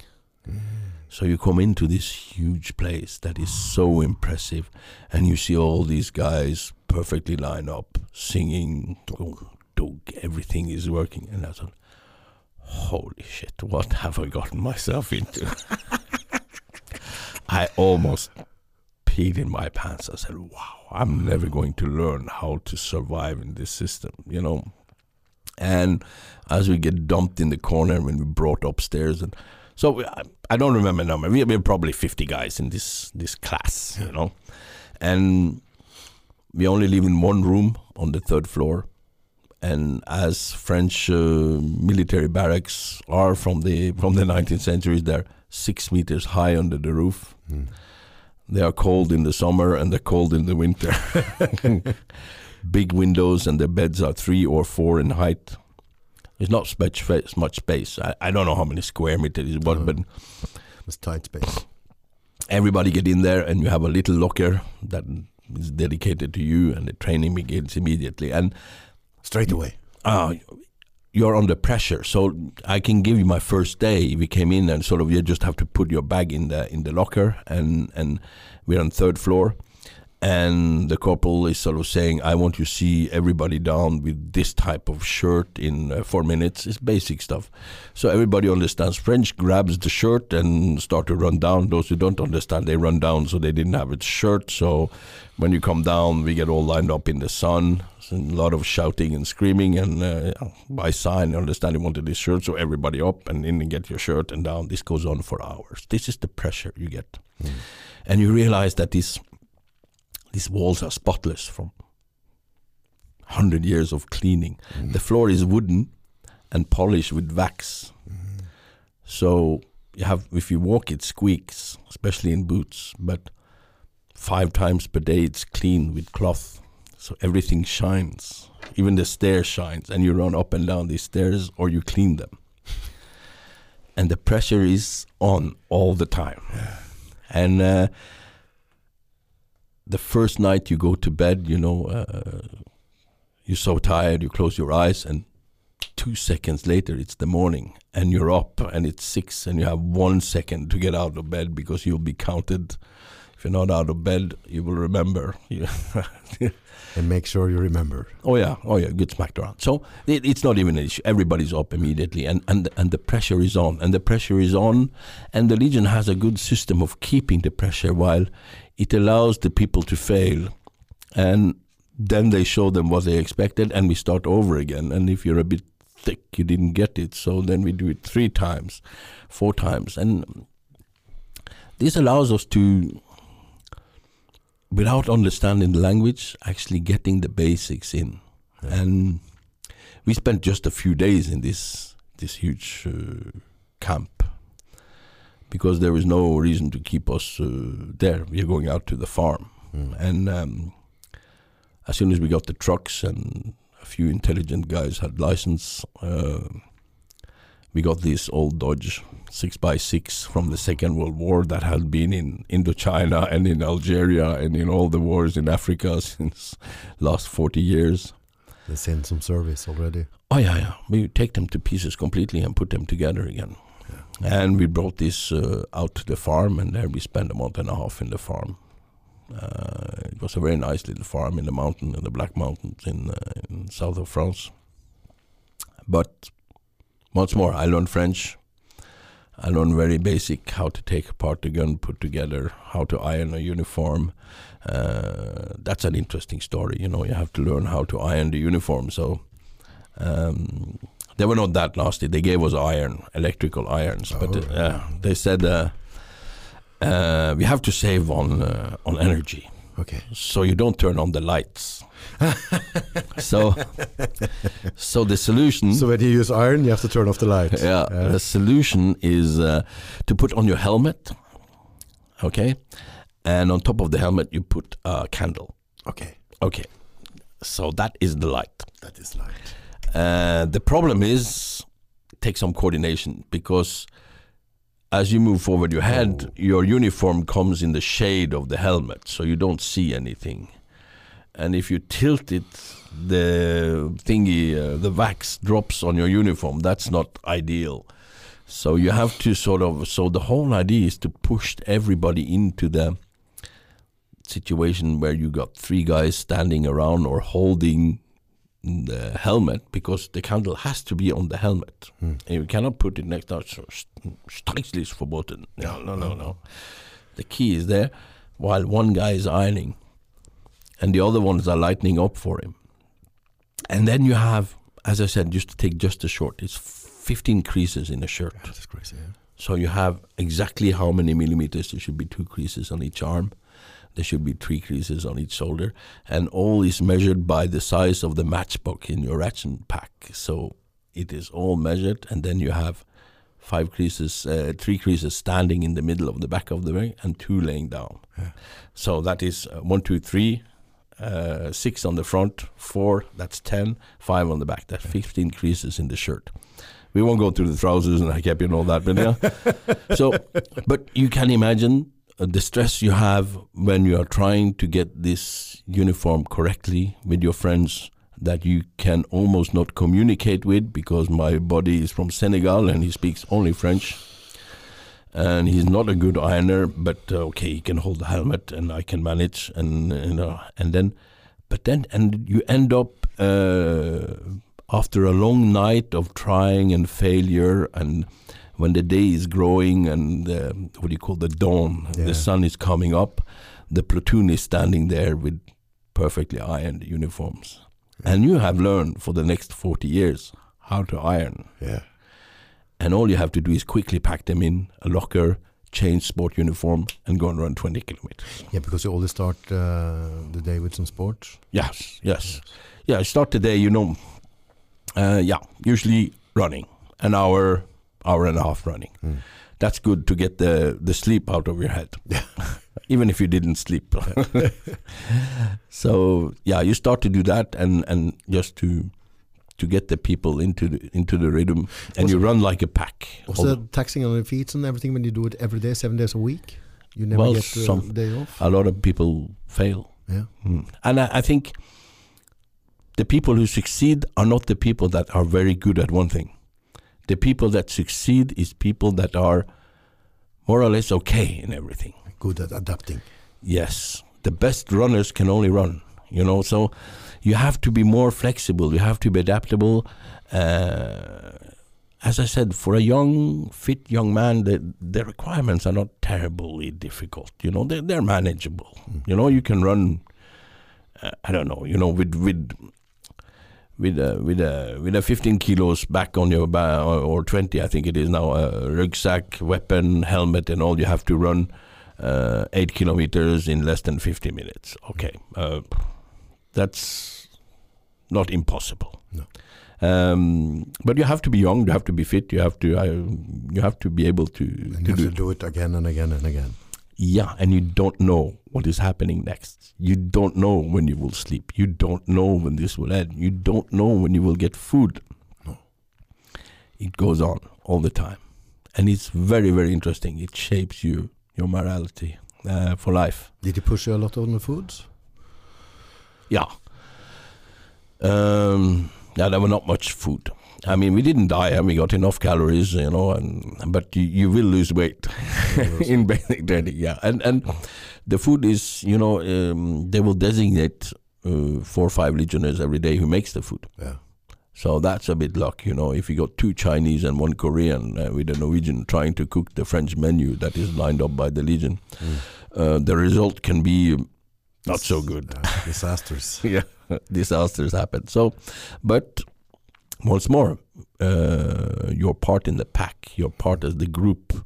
Mm. So you come into this huge place that is so impressive, and you see all these guys perfectly line up, singing, dug, dug, everything is working. And I thought, holy shit, what have I gotten myself into? I almost peed in my pants. I said, wow, I'm never going to learn how to survive in this system, you know. And as we get dumped in the corner when we brought upstairs, and so we, I, I don't remember the number. We we were probably 50 guys in this this class, you know, and we only live in one room on the third floor. And as French uh, military barracks are from the from the 19th century, they're six meters high under the roof. Mm. They are cold in the summer and they're cold in the winter. Big windows and the beds are three or four in height. There's not much space. Much space. I, I don't know how many square meters it was, No. but It's tight space. everybody get in there and you have a little locker that is dedicated to you, and the training begins immediately. And Straight away. uh, you're under pressure. So I can give you my first day. We came in and sort of you just have to put your bag in the in the locker, and and we're on third floor. And the corporal is sort of saying, "I want you to see everybody down with this type of shirt in uh, four minutes." It's basic stuff, so everybody understands French. Grabs the shirt and start to run down. Those who don't understand, they run down, so they didn't have its shirt. So when you come down, we get all lined up in the sun. A lot of shouting and screaming, and uh, by sign, you understand you wanted this shirt, so everybody up and in and get your shirt and down. This goes on for hours. This is the pressure you get, hmm. and you realize that these these walls are spotless from hundred years of cleaning. Hmm. The floor is wooden and polished with wax, hmm. so you have if you walk, it squeaks, especially in boots, but five times per day it's cleaned with cloth so everything shines. Even the stairs shines and you run up and down these stairs or you clean them. And the pressure is on all the time. And uh, the first night you go to bed you know uh, you're so tired you close your eyes and two seconds later it's the morning and you're up and it's six and you have one second to get out of bed because you'll be counted. If you're not out of bed you will remember And make sure you remember. oh yeah. Oh yeah. Get smacked around. So it, it's not even an issue. Everybody's up immediately and, and and the pressure is on and the pressure is on and the legion has a good system of keeping the pressure while it allows the people to fail and then they show them what they expected and we start over again. And if you're a bit thick you didn't get it so then we do it three times four times. And this allows us to without understanding the language actually getting the basics in. And we spent just a few days in this this huge uh, camp because there was no reason to keep us uh, there. We are going out to the farm. Mm. and um, as soon as we got the trucks and a few intelligent guys had license, uh, we got this old Dodge six by six from the Second World War that had been in Indochina and in Algeria and in all the wars in Africa since last forty years. They send some service already. Oh yeah, yeah. We take them to pieces completely and put them together again. And we brought this uh, out to the farm, and there we spent a month and a half in the farm. Uh, it was a very nice little farm in the mountain, in the Black Mountains in, uh, in south of France. But once more, I learned French. I learned very basic how to take apart the gun, put together, how to iron a uniform. Uh, that's an interesting story. You know, you have to learn how to iron the uniform. So um, they were not that nasty. They gave us iron, electrical irons, but Oh, uh, they said uh, uh, we have to save on uh, on energy, Okay. so you don't turn on the lights. so, so the solution. So when you use iron, you have to turn off the light. yeah, the solution is uh, to put on your helmet, okay, and on top of the helmet you put a candle. Okay. Okay, so that is the light. That is light. Uh, the problem is take some coordination because as you move forward your head, Oh. your uniform comes in the shade of the helmet, so you don't see anything. And if you tilt it, the thingy, uh, the wax drops on your uniform. That's not ideal. So you have to sort of. So the whole idea is to push everybody into the situation where you got three guys standing around or holding the helmet because the candle has to be on the helmet. And you cannot put it next to so Streichlis verboten. No, no, no, no. The key is there while one guy is ironing and the other ones are lightening up for him. And then you have, as I said, just to take just a short, it's 15 creases in a shirt. That's crazy. Yeah. So you have exactly how many millimeters. There should be two creases on each arm. There should be three creases on each shoulder, and all is measured by the size of the matchbook in your ration pack. So it is all measured, and then you have five creases, uh, three creases standing in the middle of the back of the ring, and two laying down. Yeah. So that is uh, one, two, three, uh, six on the front, four. That's ten. Five on the back. That's fifteen creases in the shirt. We won't go through the trousers and I kept and all that, but yeah. so, but you can imagine uh, the stress you have when you are trying to get this uniform correctly with your friends that you can almost not communicate with because my buddy is from Senegal and he speaks only French. And he's not a good ironer, but uh, okay, he can hold the helmet, and I can manage, and you know, and then, but then, and you end up uh, after a long night of trying and failure, and when the day is growing and uh, what do you call the dawn, Yeah. the sun is coming up, the platoon is standing there with perfectly ironed uniforms, and you have learned for the next forty years how to iron Yeah. And all you have to do is quickly pack them in a locker, change sport uniform, and go and run 20 kilometers. Yeah, because you always start uh, the day with some sports. Yes, yes. Yeah, I start the day, you know, uh, yeah, usually running, an hour, hour and a half running. Mm. That's good to get the, the sleep out of your head, even if you didn't sleep. so, yeah, you start to do that and, and just to to get the people into the, into the rhythm, and you run like a pack. That taxing on your feet and everything when you do it every day, seven days a week? You never Well, get a some- day off. a lot of people fail. yeah. Mm. And I, I think the people who succeed are not the people that are very good at one thing. The people that succeed is people that are more or less okay in everything. Good at adapting. Yes, the best runners can only run. You know, so you have to be more flexible. You have to be adaptable. Uh, as I said, for a young, fit young man, the the requirements are not terribly difficult. You know, they're they're manageable. You know, you can run. Uh, I don't know. You know, with with with a with a with a 15 kilos back on your back or, or 20, I think it is now. A rucksack, weapon, helmet, and all. You have to run uh, eight kilometers in less than 50 minutes. Okay, uh, that's not impossible. No. Um, but you have to be young. You have to be fit. You have to. Uh, you have to be able to And to you have do. to do it again and again and again. Yeah, and you don't know what is happening next. You don't know when you will sleep. You don't know when this will end. You don't know when you will get food. No. it goes on all the time, and it's very very interesting. It shapes you your morality uh, for life. Did you push you a lot on the foods? Yeah. Um, yeah, there were not much food. I mean, we didn't die. and we got enough calories, you know, and but you, you will lose weight in basic training. Yeah, and and the food is, you know, um, they will designate uh, four or five legionnaires every day who makes the food. Yeah. So that's a bit luck, you know. If you got two Chinese and one Korean uh, with a Norwegian trying to cook the French menu that is lined up by the Legion, Mm. uh, the result can be not so good. Yeah, disasters. yeah, disasters happen. So, but once more, uh, your part in the pack, your part as the group,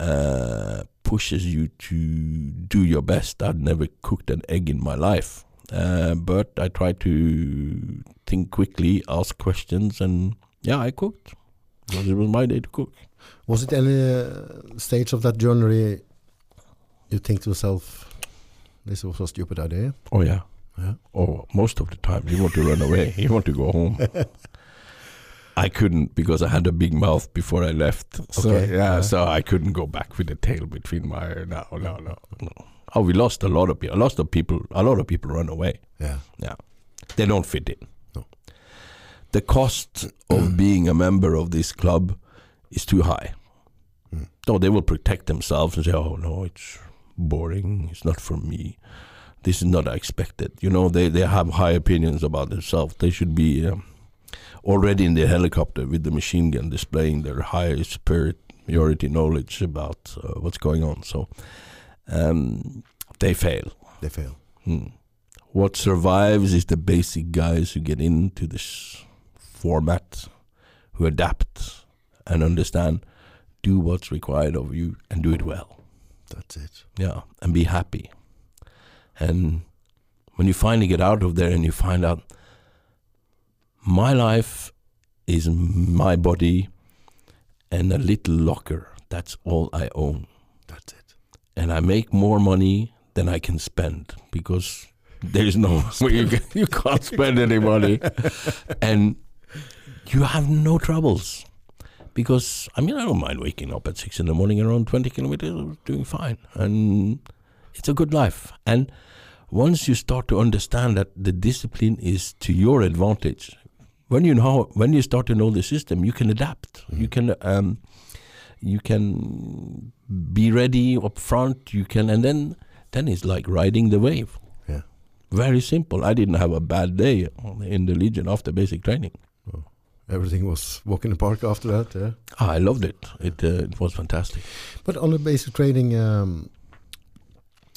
uh, pushes you to do your best. I've never cooked an egg in my life, uh, but I try to think quickly, ask questions, and yeah, I cooked because it was my day to cook. Was it any uh, stage of that journey you think to yourself, this was a stupid idea? Oh yeah. Yeah. Oh, most of the time you want to run away. You want to go home. I couldn't because I had a big mouth before I left. So Okay, yeah, yeah. so I couldn't go back with the tail between my no, no, no, no. Oh, we lost a lot of people. A lot of people. A lot of people run away. Yeah. Yeah, they don't fit in. No. The cost of being a member of this club is too high. Mm. So they will protect themselves and say, "Oh no, it's boring. It's not for me. This is not expected." You know, they they have high opinions about themselves. They should be um, already in the helicopter with the machine gun, displaying their high superiority knowledge about uh, what's going on. So um, they fail. They fail. Hmm. What survives is the basic guys who get into this format, who adapt and understand, do what's required of you and do it well. That's it. Yeah, and be happy. And when you finally get out of there and you find out my life is my body and a little locker, that's all I own That's it. and I make more money than I can spend because there is no you, can, you can't spend any money, and you have no troubles because I mean I don't mind waking up at six in the morning around twenty kilometers, doing fine, and it's a good life. And once you start to understand that the discipline is to your advantage, when you know when you start to know the system, you can adapt. You can um, you can be ready up front. You can, and then then it's like riding the wave. Yeah. Very simple. I didn't have a bad day in the Legion after basic training. Everything was walk in the park after that. Yeah. Ah, I loved it. It uh, it was fantastic. But on the basic training, um,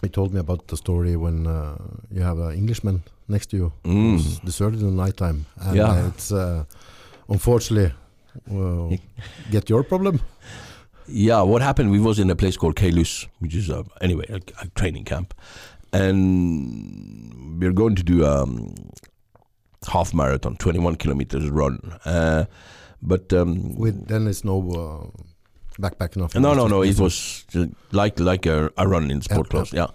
you told me about the story when uh, you have an Englishman next to you Mm. who's deserted in the nighttime, and Yeah. it's uh, unfortunately well, get your problem. Yeah, what happened? We was in a place called Caylus, which is a, anyway a, a training camp, and we're going to do um, half marathon, twenty one kilometers run. Uh, but um, With no uh, backpack, nothing. No, no, no. It was like like a, a run in sport clothes. Yeah,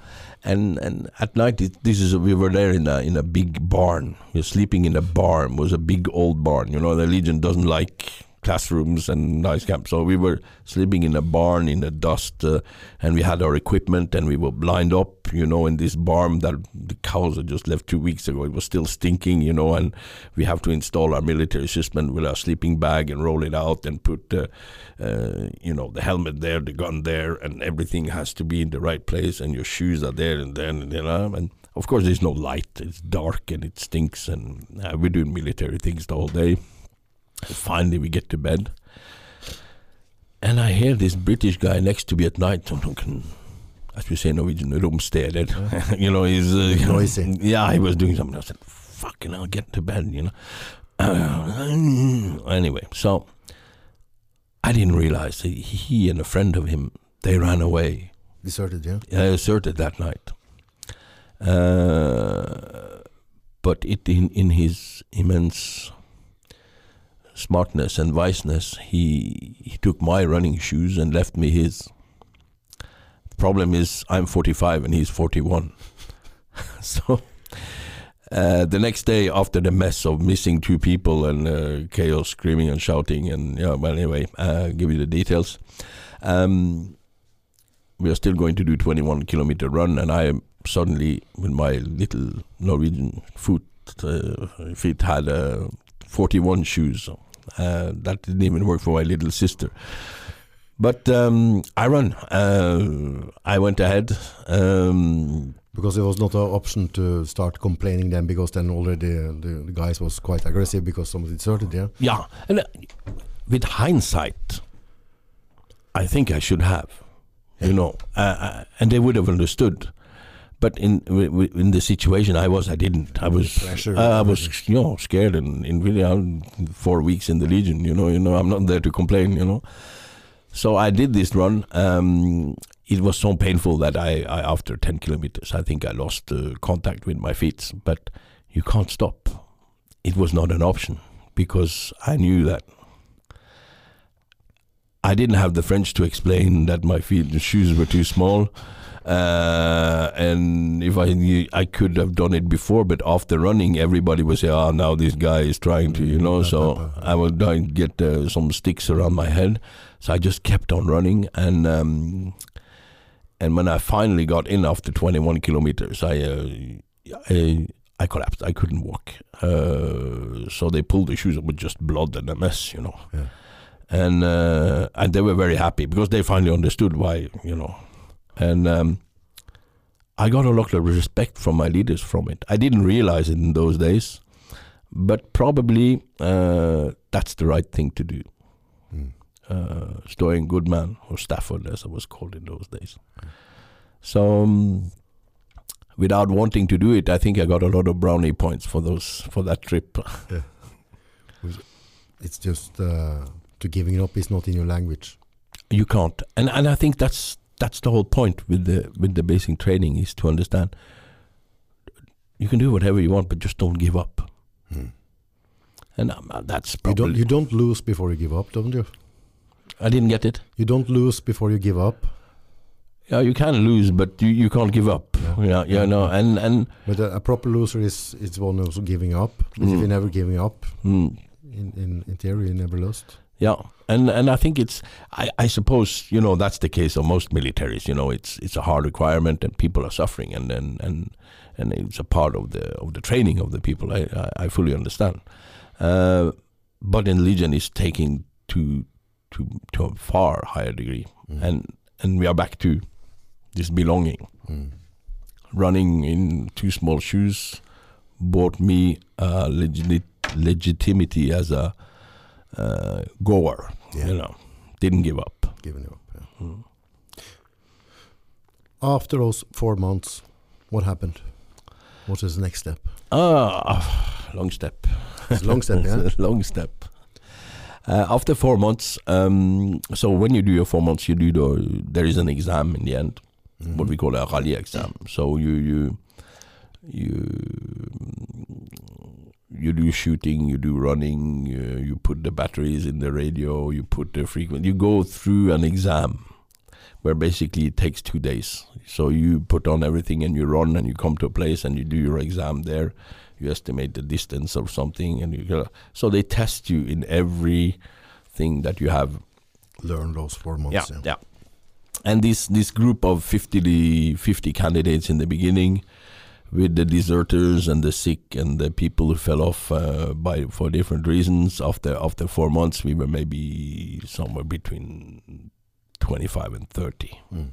and and at night it, this is we were there in a in a big barn. Were sleeping in a barn. It was a big old barn. You know, the Legion doesn't like classrooms and nice camps, so we were sleeping in a barn in the dust, uh, and we had our equipment and we were lined up. You know, in this barn that the cows had just left two weeks ago. It was still stinking. You know, and we have to install our military system with our sleeping bag and roll it out and put. Uh, uh, you know the helmet there, the gun there, and everything has to be in the right place, and your shoes are there, and then you know, and of course there's no light. It's dark and it stinks, and uh, we're doing military things the whole day. Finally, we get to bed, and I hear this British guy next to me at night. As we say in Norwegian, romsteder. you know, he's uh, Noisy. Yeah, he was doing something. I said, "Fucking, I'll get to bed." You know. anyway, so I didn't realize that he and a friend of him they ran away. deserted. Yeah. I asserted that night. Uh, but it in in his immense smartness and wiseness, he he took my running shoes and left me his. Problem is I'm 45 and he's 41, so Uh, the next day, after the mess of missing two people and uh, chaos, screaming and shouting, and yeah, well, anyway, uh, give you the details. Um, we are still going to do 21 kilometer run, and I suddenly, with my little Norwegian foot uh, feet, had uh, 41 shoes. Uh, that didn't even work for my little sister. But um, I run. Uh, I went ahead. Um, because it was not an option to start complaining then because then already the, the guys was quite aggressive because somebody deserted there. Yeah, and uh, with hindsight, I think I should have, yeah. you know, uh, uh, and they would have understood. But in in the situation I was, I didn't. I was Pressure, uh, I was you know scared and in really I'm four weeks in the Legion. You know, you know I'm not there to complain. You know, so I did this run. Um, it was so painful that I, I, after 10 kilometers, I think I lost uh, contact with my feet. But you can't stop. It was not an option because I knew that I didn't have the French to explain that my feet, the shoes were too small. Uh, and if I knew, I could have done it before, but after running, everybody was saying, "Ah, now this guy is trying to," you know. So I was trying to get uh, some sticks around my head. So I just kept on running, and um, and when I finally got in after 21 kilometers, I uh, I, I collapsed. I couldn't walk. Uh, so they pulled the shoes up with just blood and a mess, you know. Yeah. And uh, and they were very happy because they finally understood why, you know. And um, I got a lot of respect from my leaders from it. I didn't realize it in those days, but probably uh, that's the right thing to do. Mm uh, Stoyan Goodman or Stafford as it was called in those days. So um, without wanting to do it, I think I got a lot of brownie points for those for that trip. Yeah. It's just uh, to giving it up is not in your language. You can't, and and I think that's that's the whole point with the with the basic training is to understand you can do whatever you want, but just don't give up. Hmm. And um, that's probably you don't, you don't lose before you give up, don't you? I didn't get it. You don't lose before you give up. Yeah, you can lose, but you, you can't give up. Yeah, yeah, yeah no, and and. But a, a, proper loser is is one who's giving up. But mm. if you're never giving up, mm. in, in in theory, you never lost. Yeah, and and I think it's I, I suppose you know that's the case of most militaries. You know, it's it's a hard requirement, and people are suffering, and and and, and it's a part of the of the training of the people. I I, I fully understand, uh, but in Legion, it's taking to to to a far higher degree, mm. and and we are back to this belonging. Mm. Running in two small shoes brought me uh, legit legitimacy as a uh, goer. Yeah. You know, didn't give up. Giving up. Yeah. Mm. After those four months, what happened? What is the next step? Ah, long step. It's long step, yeah. long step. Uh, after four months, um, so when you do your four months, you do the there is an exam in the end, mm-hmm. what we call a rally exam. So you you you you do shooting, you do running, you, you put the batteries in the radio, you put the frequency, you go through an exam where basically it takes two days. So you put on everything and you run and you come to a place and you do your exam there you estimate the distance or something, and you so they test you in everything that you have learned those four months. Yeah, yeah. yeah. And this this group of 50, 50 candidates in the beginning, with the deserters and the sick and the people who fell off uh, by for different reasons. After after four months, we were maybe somewhere between twenty five and thirty. Mm.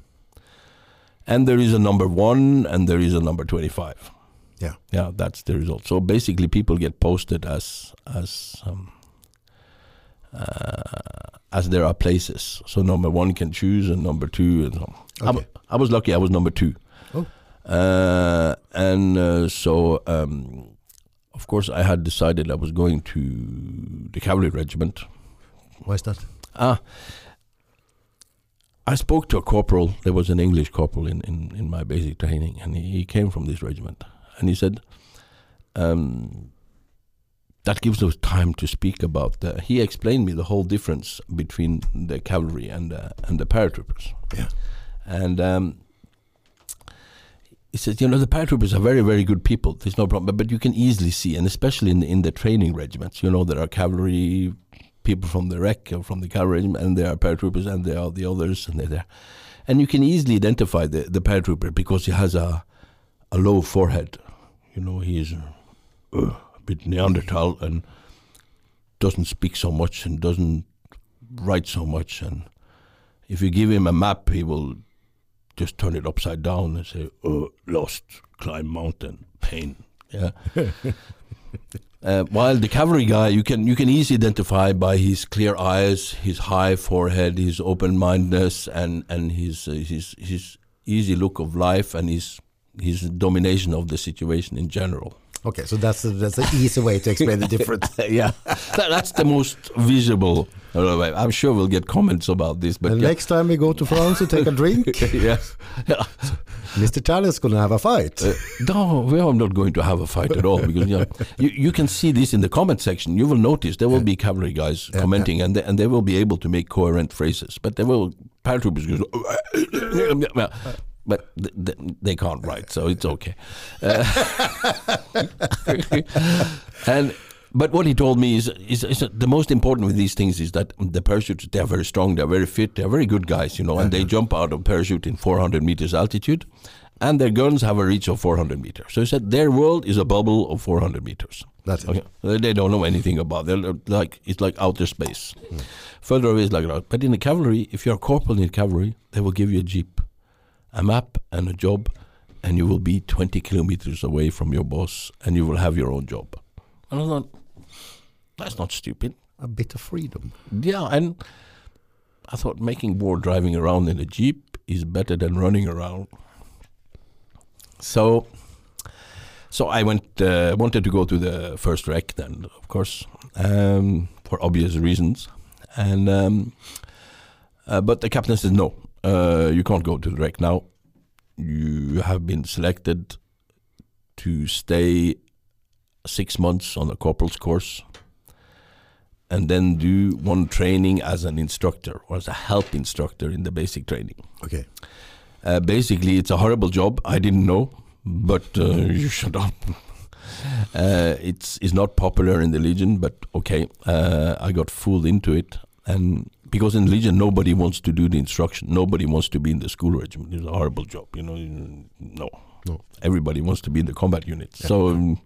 And there is a number one, and there is a number twenty five. Yeah, yeah, that's the result. So basically, people get posted as as um, uh, as there are places. So number one can choose, and number two, and so. Okay. I, I was lucky. I was number two. Oh, and uh, so um, of course I had decided I was going to the cavalry regiment. Why is that? Ah. I spoke to a corporal. There was an English corporal in, in, in my basic training, and he, he came from this regiment and he said, um, that gives us time to speak about the. He explained me the whole difference between the cavalry and uh, and the paratroopers. Yeah, and um, he says, you know, the paratroopers are very, very good people. There's no problem, but, you can easily see, and especially in the, in the training regiments, you know, there are cavalry people from the REC or from the cavalry and there are paratroopers, and there are the others, and they're there, and you can easily identify the the paratrooper because he has a a low forehead. You know, he is uh, a bit Neanderthal and doesn't speak so much and doesn't write so much, and if you give him a map, he will just turn it upside down and say, "Oh, lost, climb mountain, pain." Yeah. uh, while the cavalry guy, you can you can easily identify by his clear eyes, his high forehead, his open mindedness, and and his uh, his his easy look of life, and his his domination of the situation in general. Okay, so that's a, that's an easy way to explain the difference. yeah, that, that's the most visible. I'm sure we'll get comments about this, but yeah. next time we go to France to take a drink, yes. Yeah. Mr. Tallis going to have a fight. Uh, no, we are not going to have a fight at all because you, know, you, you can see this in the comment section. You will notice there will be cavalry guys Yeah, commenting, and they, and they will be able to make coherent phrases, but they will paratroopers go, but th- th- they can't write, so it's okay. Uh, and but what he told me is, is, is the most important with these things is that the parachutes they are very strong, they are very fit, they are very good guys, you know, and they jump out of parachute in 400 meters altitude, and their guns have a reach of 400 meters. So he said their world is a bubble of 400 meters. That's it. Okay, they they don't know anything about. It. They're like it's like outer space. Further away is like that. But in the cavalry, if you're a corporal in the cavalry, they will give you a jeep, a map, and a job, and you will be 20 kilometers away from your boss, and you will have your own job. And I thought, that's not stupid. A bit of freedom. Yeah, and I thought making war driving around in a jeep is better than running around. So, so I went uh, wanted to go to the first REC then, of course, um, for obvious reasons, and um, uh, but the captain said no, uh, you can't go to the REC now. You have been selected to stay six months on a corporal's course and then do one training as an instructor or as a help instructor in the basic training. Okay. Uh, basically, it's a horrible job. I didn't know, but uh, you shut up. Uh, it's it's not popular in the Legion, but okay, uh, I got fooled into it, and because in Legion nobody wants to do the instruction, nobody wants to be in the school regiment. It's a horrible job, you know. No, No. everybody wants to be in the combat unit. So um,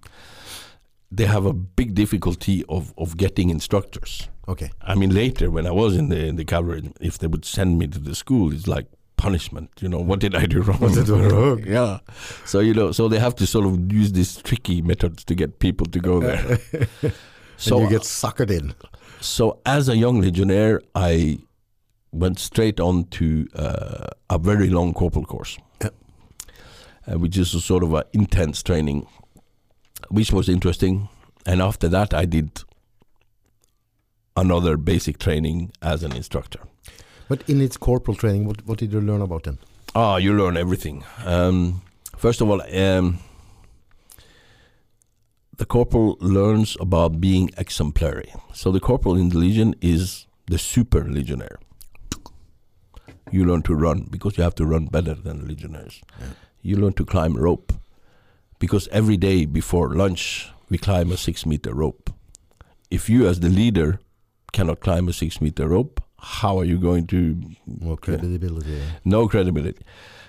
they have a big difficulty of of getting instructors. Okay. I mean, later when I was in the in the cavalry, if they would send me to the school, it's like punishment. You know, what did I do wrong? What did I do wrong? yeah. So you know, so they have to sort of use these tricky methods to get people to go there. So so you get suckered in. So as a young legionnaire, I went straight on to uh, a very long corporal course, Yeah. uh, which is a sort of an intense training, which was interesting. And after that, I did another basic training as an instructor. But in its corporal training, what, what did you learn about then? Ah, you learn everything. Um, first of all, um, the corporal learns about being exemplary. So the corporal in the legion is the super legionnaire. You learn to run because you have to run better than the legionnaires. You learn to climb rope because every day before lunch we climb a six meter rope. If you, as the leader, cannot climb a six meter rope, how are you going to More credibility. yeah. no credibility.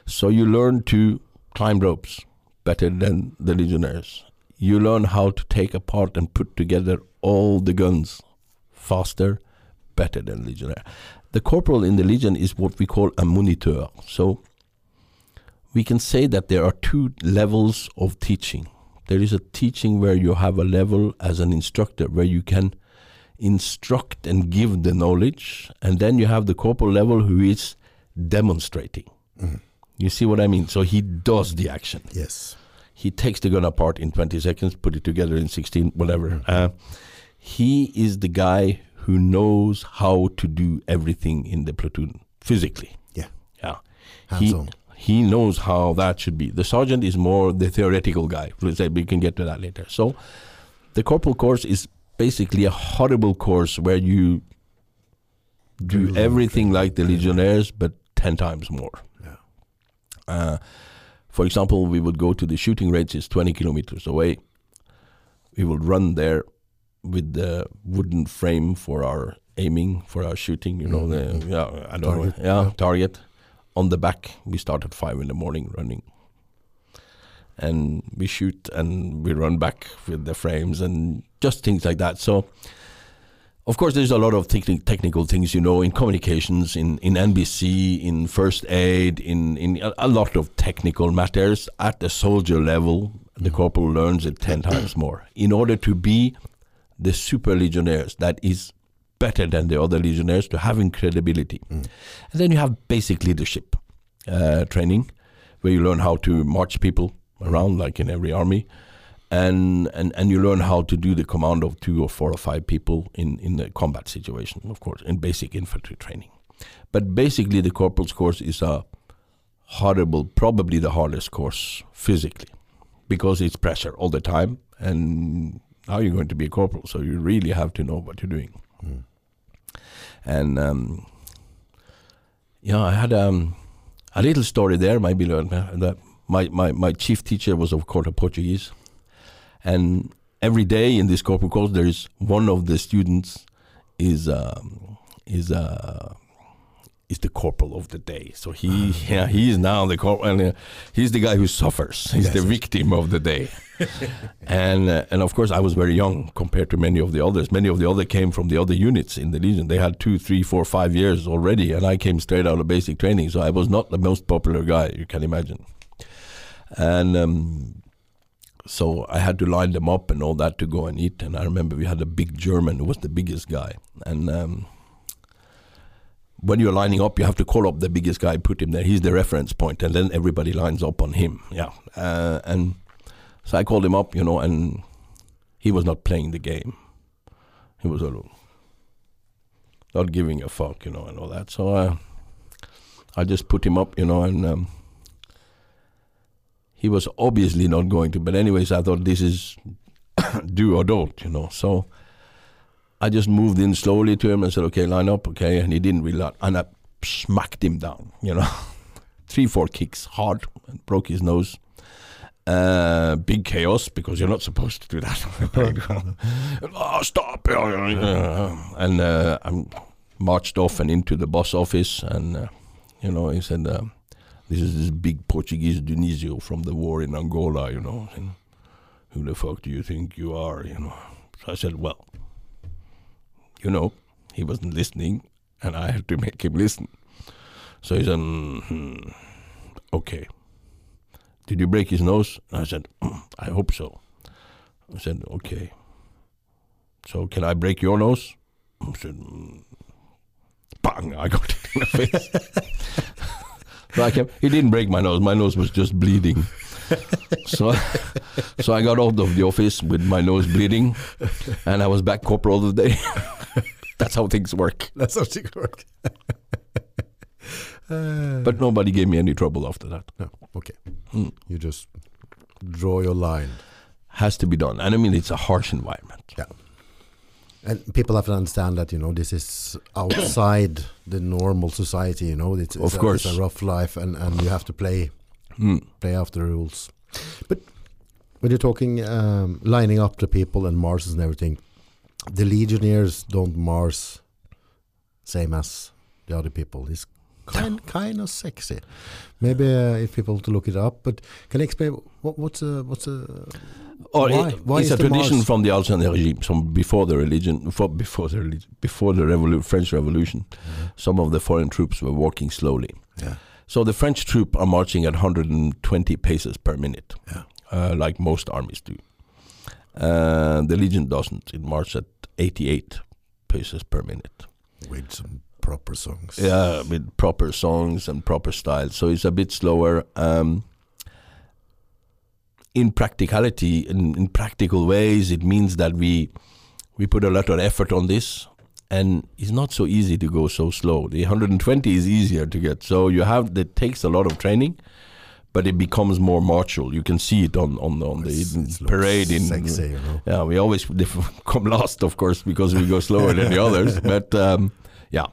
So you learn to climb ropes better than the legionnaires. You learn how to take apart and put together all the guns faster, better than legionnaire. The corporal in the legion is what we call a moniteur. So we can say that there are two levels of teaching. There is a teaching where you have a level as an instructor where you can instruct and give the knowledge, and then you have the corporal level who is demonstrating. Mm-hmm. You see what I mean? So he does the action. Yes. He takes the gun apart in 20 seconds, put it together in 16, whatever. Uh, he is the guy who knows how to do everything in the platoon physically. Yeah. Yeah. Hands he, on. he knows how that should be. The sergeant is more the theoretical guy. Let's say we can get to that later. So the corporal course is basically a horrible course where you do Do everything like the legionnaires, but 10 times more. Yeah. Uh, For example, we would go to the shooting range, it's 20 kilometers away. We would run there with the wooden frame for our aiming, for our shooting, you know, the, Mhm. yeah, I don't Target, know, yeah, yeah. target. On the back, we start at five in the morning running. And we shoot and we run back with the frames and just things like that. So, of course, there's a lot of techni- technical things, you know, in communications, in, in NBC, in first aid, in, in a, a lot of technical matters at the soldier level. The corporal learns it 10 times more in order to be the super legionnaires that is better than the other legionnaires to having credibility. Mm. And then you have basic leadership uh, training where you learn how to march people around like in every army and, and and you learn how to do the command of two or four or five people in in a combat situation of course in basic infantry training but basically the corporal's course is a horrible probably the hardest course physically because it's pressure all the time and now you're going to be a corporal so you really have to know what you're doing Mm. and um, yeah, I had um, a little story there. Maybe that my, my, my chief teacher was of course a Portuguese, and every day in this corporal course there is one of the students is um, is uh, is the corporal of the day. So he yeah he is now the corporal. And, uh, he's the guy who suffers. He's Yes. the victim of the day. and uh, and of course I was very young compared to many of the others. Many of the other came from the other units in the legion. They had two, three, four, five years already, and I came straight out of basic training. So I was not the most popular guy you can imagine. And um, so I had to line them up and all that to go and eat. And I remember we had a big German who was the biggest guy, and. Um, when you're lining up, you have to call up the biggest guy, put him there. He's the reference point, and then everybody lines up on him. Yeah, uh, and so I called him up, you know, and he was not playing the game. He was not giving a fuck, you know, and all that. So uh, I just put him up, you know, and um, he was obviously not going to. But anyways, I thought this is do or don't, you know. So I just moved in slowly to him and said, "Okay, line up, okay," and he didn't really, and I smacked him down, you know, three, four kicks, hard, and broke his nose. Uh, big chaos because you're not supposed to do that. oh, stop! And uh, I marched off and into the boss office, and uh, you know, he said, uh, "This is this big Portuguese Dionisio from the war in Angola, you know." And, Who the fuck do you think you are? You know. So I said, "Well." you know, he wasn't listening, and I had to make him listen. So he said, "Hmm, "Okay." Did you break his nose? I said, "Mm, "I hope so." I said, "Okay." So can I break your nose? I said, "Mm." "Bang!" I got it in the face. so I kept. He didn't break my nose. My nose was just bleeding. so, so I got out of the office with my nose bleeding, and I was back corporal the day. That's how things work. That's how it works. But nobody gave me any trouble after that. no, okay. Mm. You just draw your line. Has to be done. And I mean, it's a harsh environment. And people have to understand that you know this is outside the normal society. You know, it's, it's, Of a, course. it's a rough life, and, and you have to play Mm. play after the rules. But when you're talking um, lining up the people and marches and everything, the legionnaires don't march same as the other people. It's kind kind of sexy. Maybe uh, if people to look it up, but can you explain what, what's a what's a Or Why? it- Why it's is a tradition Mars- from the Alexander regime, from before the religion, before before the religion, before the revolu- French Revolution. Some of the foreign troops were walking slowly. yeah So the French troop are marching at 120 paces per minute, Yeah. uh, like most armies do. Uh, the Legion doesn't. It marches at 88 paces per minute. with some proper songs? Yeah, with proper songs and proper style. So it's a bit slower. Um, in practicality, in, in practical ways, it means that we we put a lot of effort on this, and it's not so easy to go so slow. The 120 is easier to get. So you have that takes a lot of training, but it becomes more martial. You can see it on on, on It's- the it parade in sexy, you know. yeah, we always come last, of course, because we go slower than the others. But um, yeah,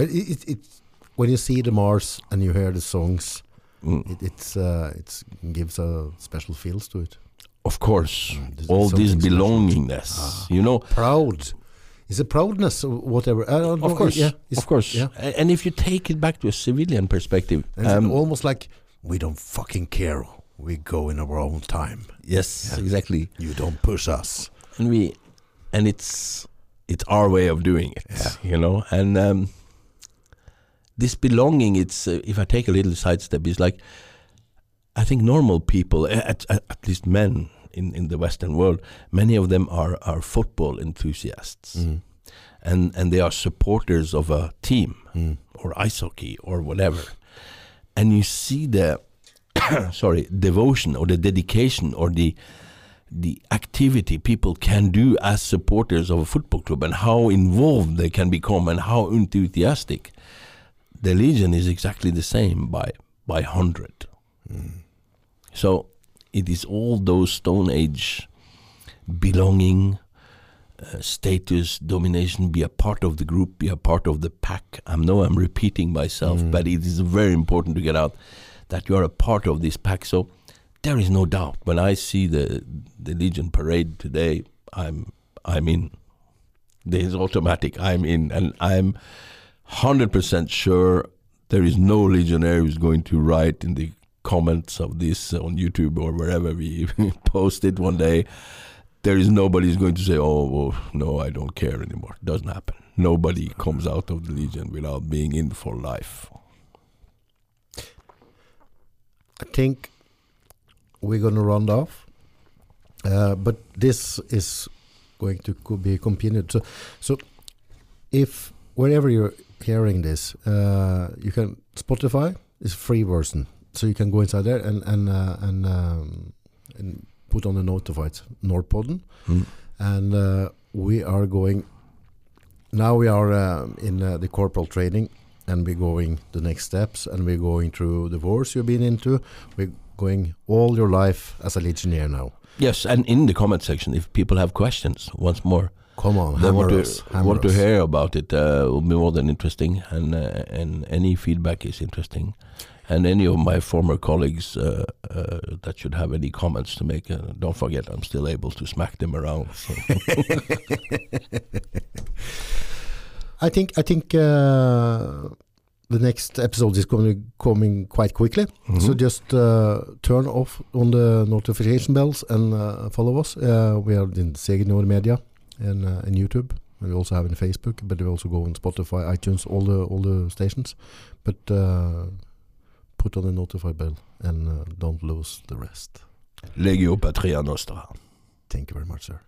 But it, it, it's when you see the Mars and you hear the songs, Mm. It it's uh, it's gives a special feels to it. Of course, Mm, all this belongingness, Ah. you know. Proud. It's a proudness or whatever. Don't know. Of course, yeah, of course. yeah. And if you take it back to a civilian perspective, um, almost like we don't fucking care. We go in our own time. yes, Yeah. exactly. You don't push us. and we and it's it's our way of doing it Yeah. you know and um, this belonging it's uh, if i take a little sidestep it's like i think normal people at, at, at least men in, in the western world many of them are are football enthusiasts Mm. and and they are supporters of a team Mm. or ice hockey or whatever and you see the sorry devotion or the dedication or the the activity people can do as supporters of a football club and how involved they can become and how enthusiastic the legion is exactly the same by by 100 so it is all those stone age belonging uh, status domination be a part of the group be a part of the pack. I know i'm repeating myself Mm. but it is very important to get out that you are a part of this pack. So there is no doubt. When i see the the legion parade today i'm i'm in. There's automatic i'm in and i'm 100% sure there is no legionnaire who's going to write in the comments of this on youtube or wherever we post it one day there is nobody who's going to say oh well, no i don't care anymore It doesn't happen nobody comes out of the legion without being in for life I think we're going to round off. Uh, but this is going to be continued. So, so if wherever you're hearing this, uh, you can Spotify is free version, so you can go inside there and and uh, and um, and put on the notified Nordpodden, Mm. and uh, we are going. Now we are um in uh, the corporal training, and we're going the next steps, and we're going through the wars you've been into. We're going all your life as a legionnaire now. yes and in the comment section if people have questions once more Come on, they want to us, want to hear about it uh, will be more than interesting and uh, and any feedback is interesting and any of my former colleagues uh, uh, that should have any comments to make uh, don't forget i'm still able to smack them around so. I think I think uh, the next episode is coming coming quite quickly. So Mhm. just uh, turn off on the notification bells and uh, follow us. Uh, we are in Seginor Media and uh, and YouTube. We also have in Facebook, but we also go on Spotify, iTunes, all the all the stations. But uh, put on the notify bell and uh, don't lose the rest. legio patria nostra Thank you very much, sir.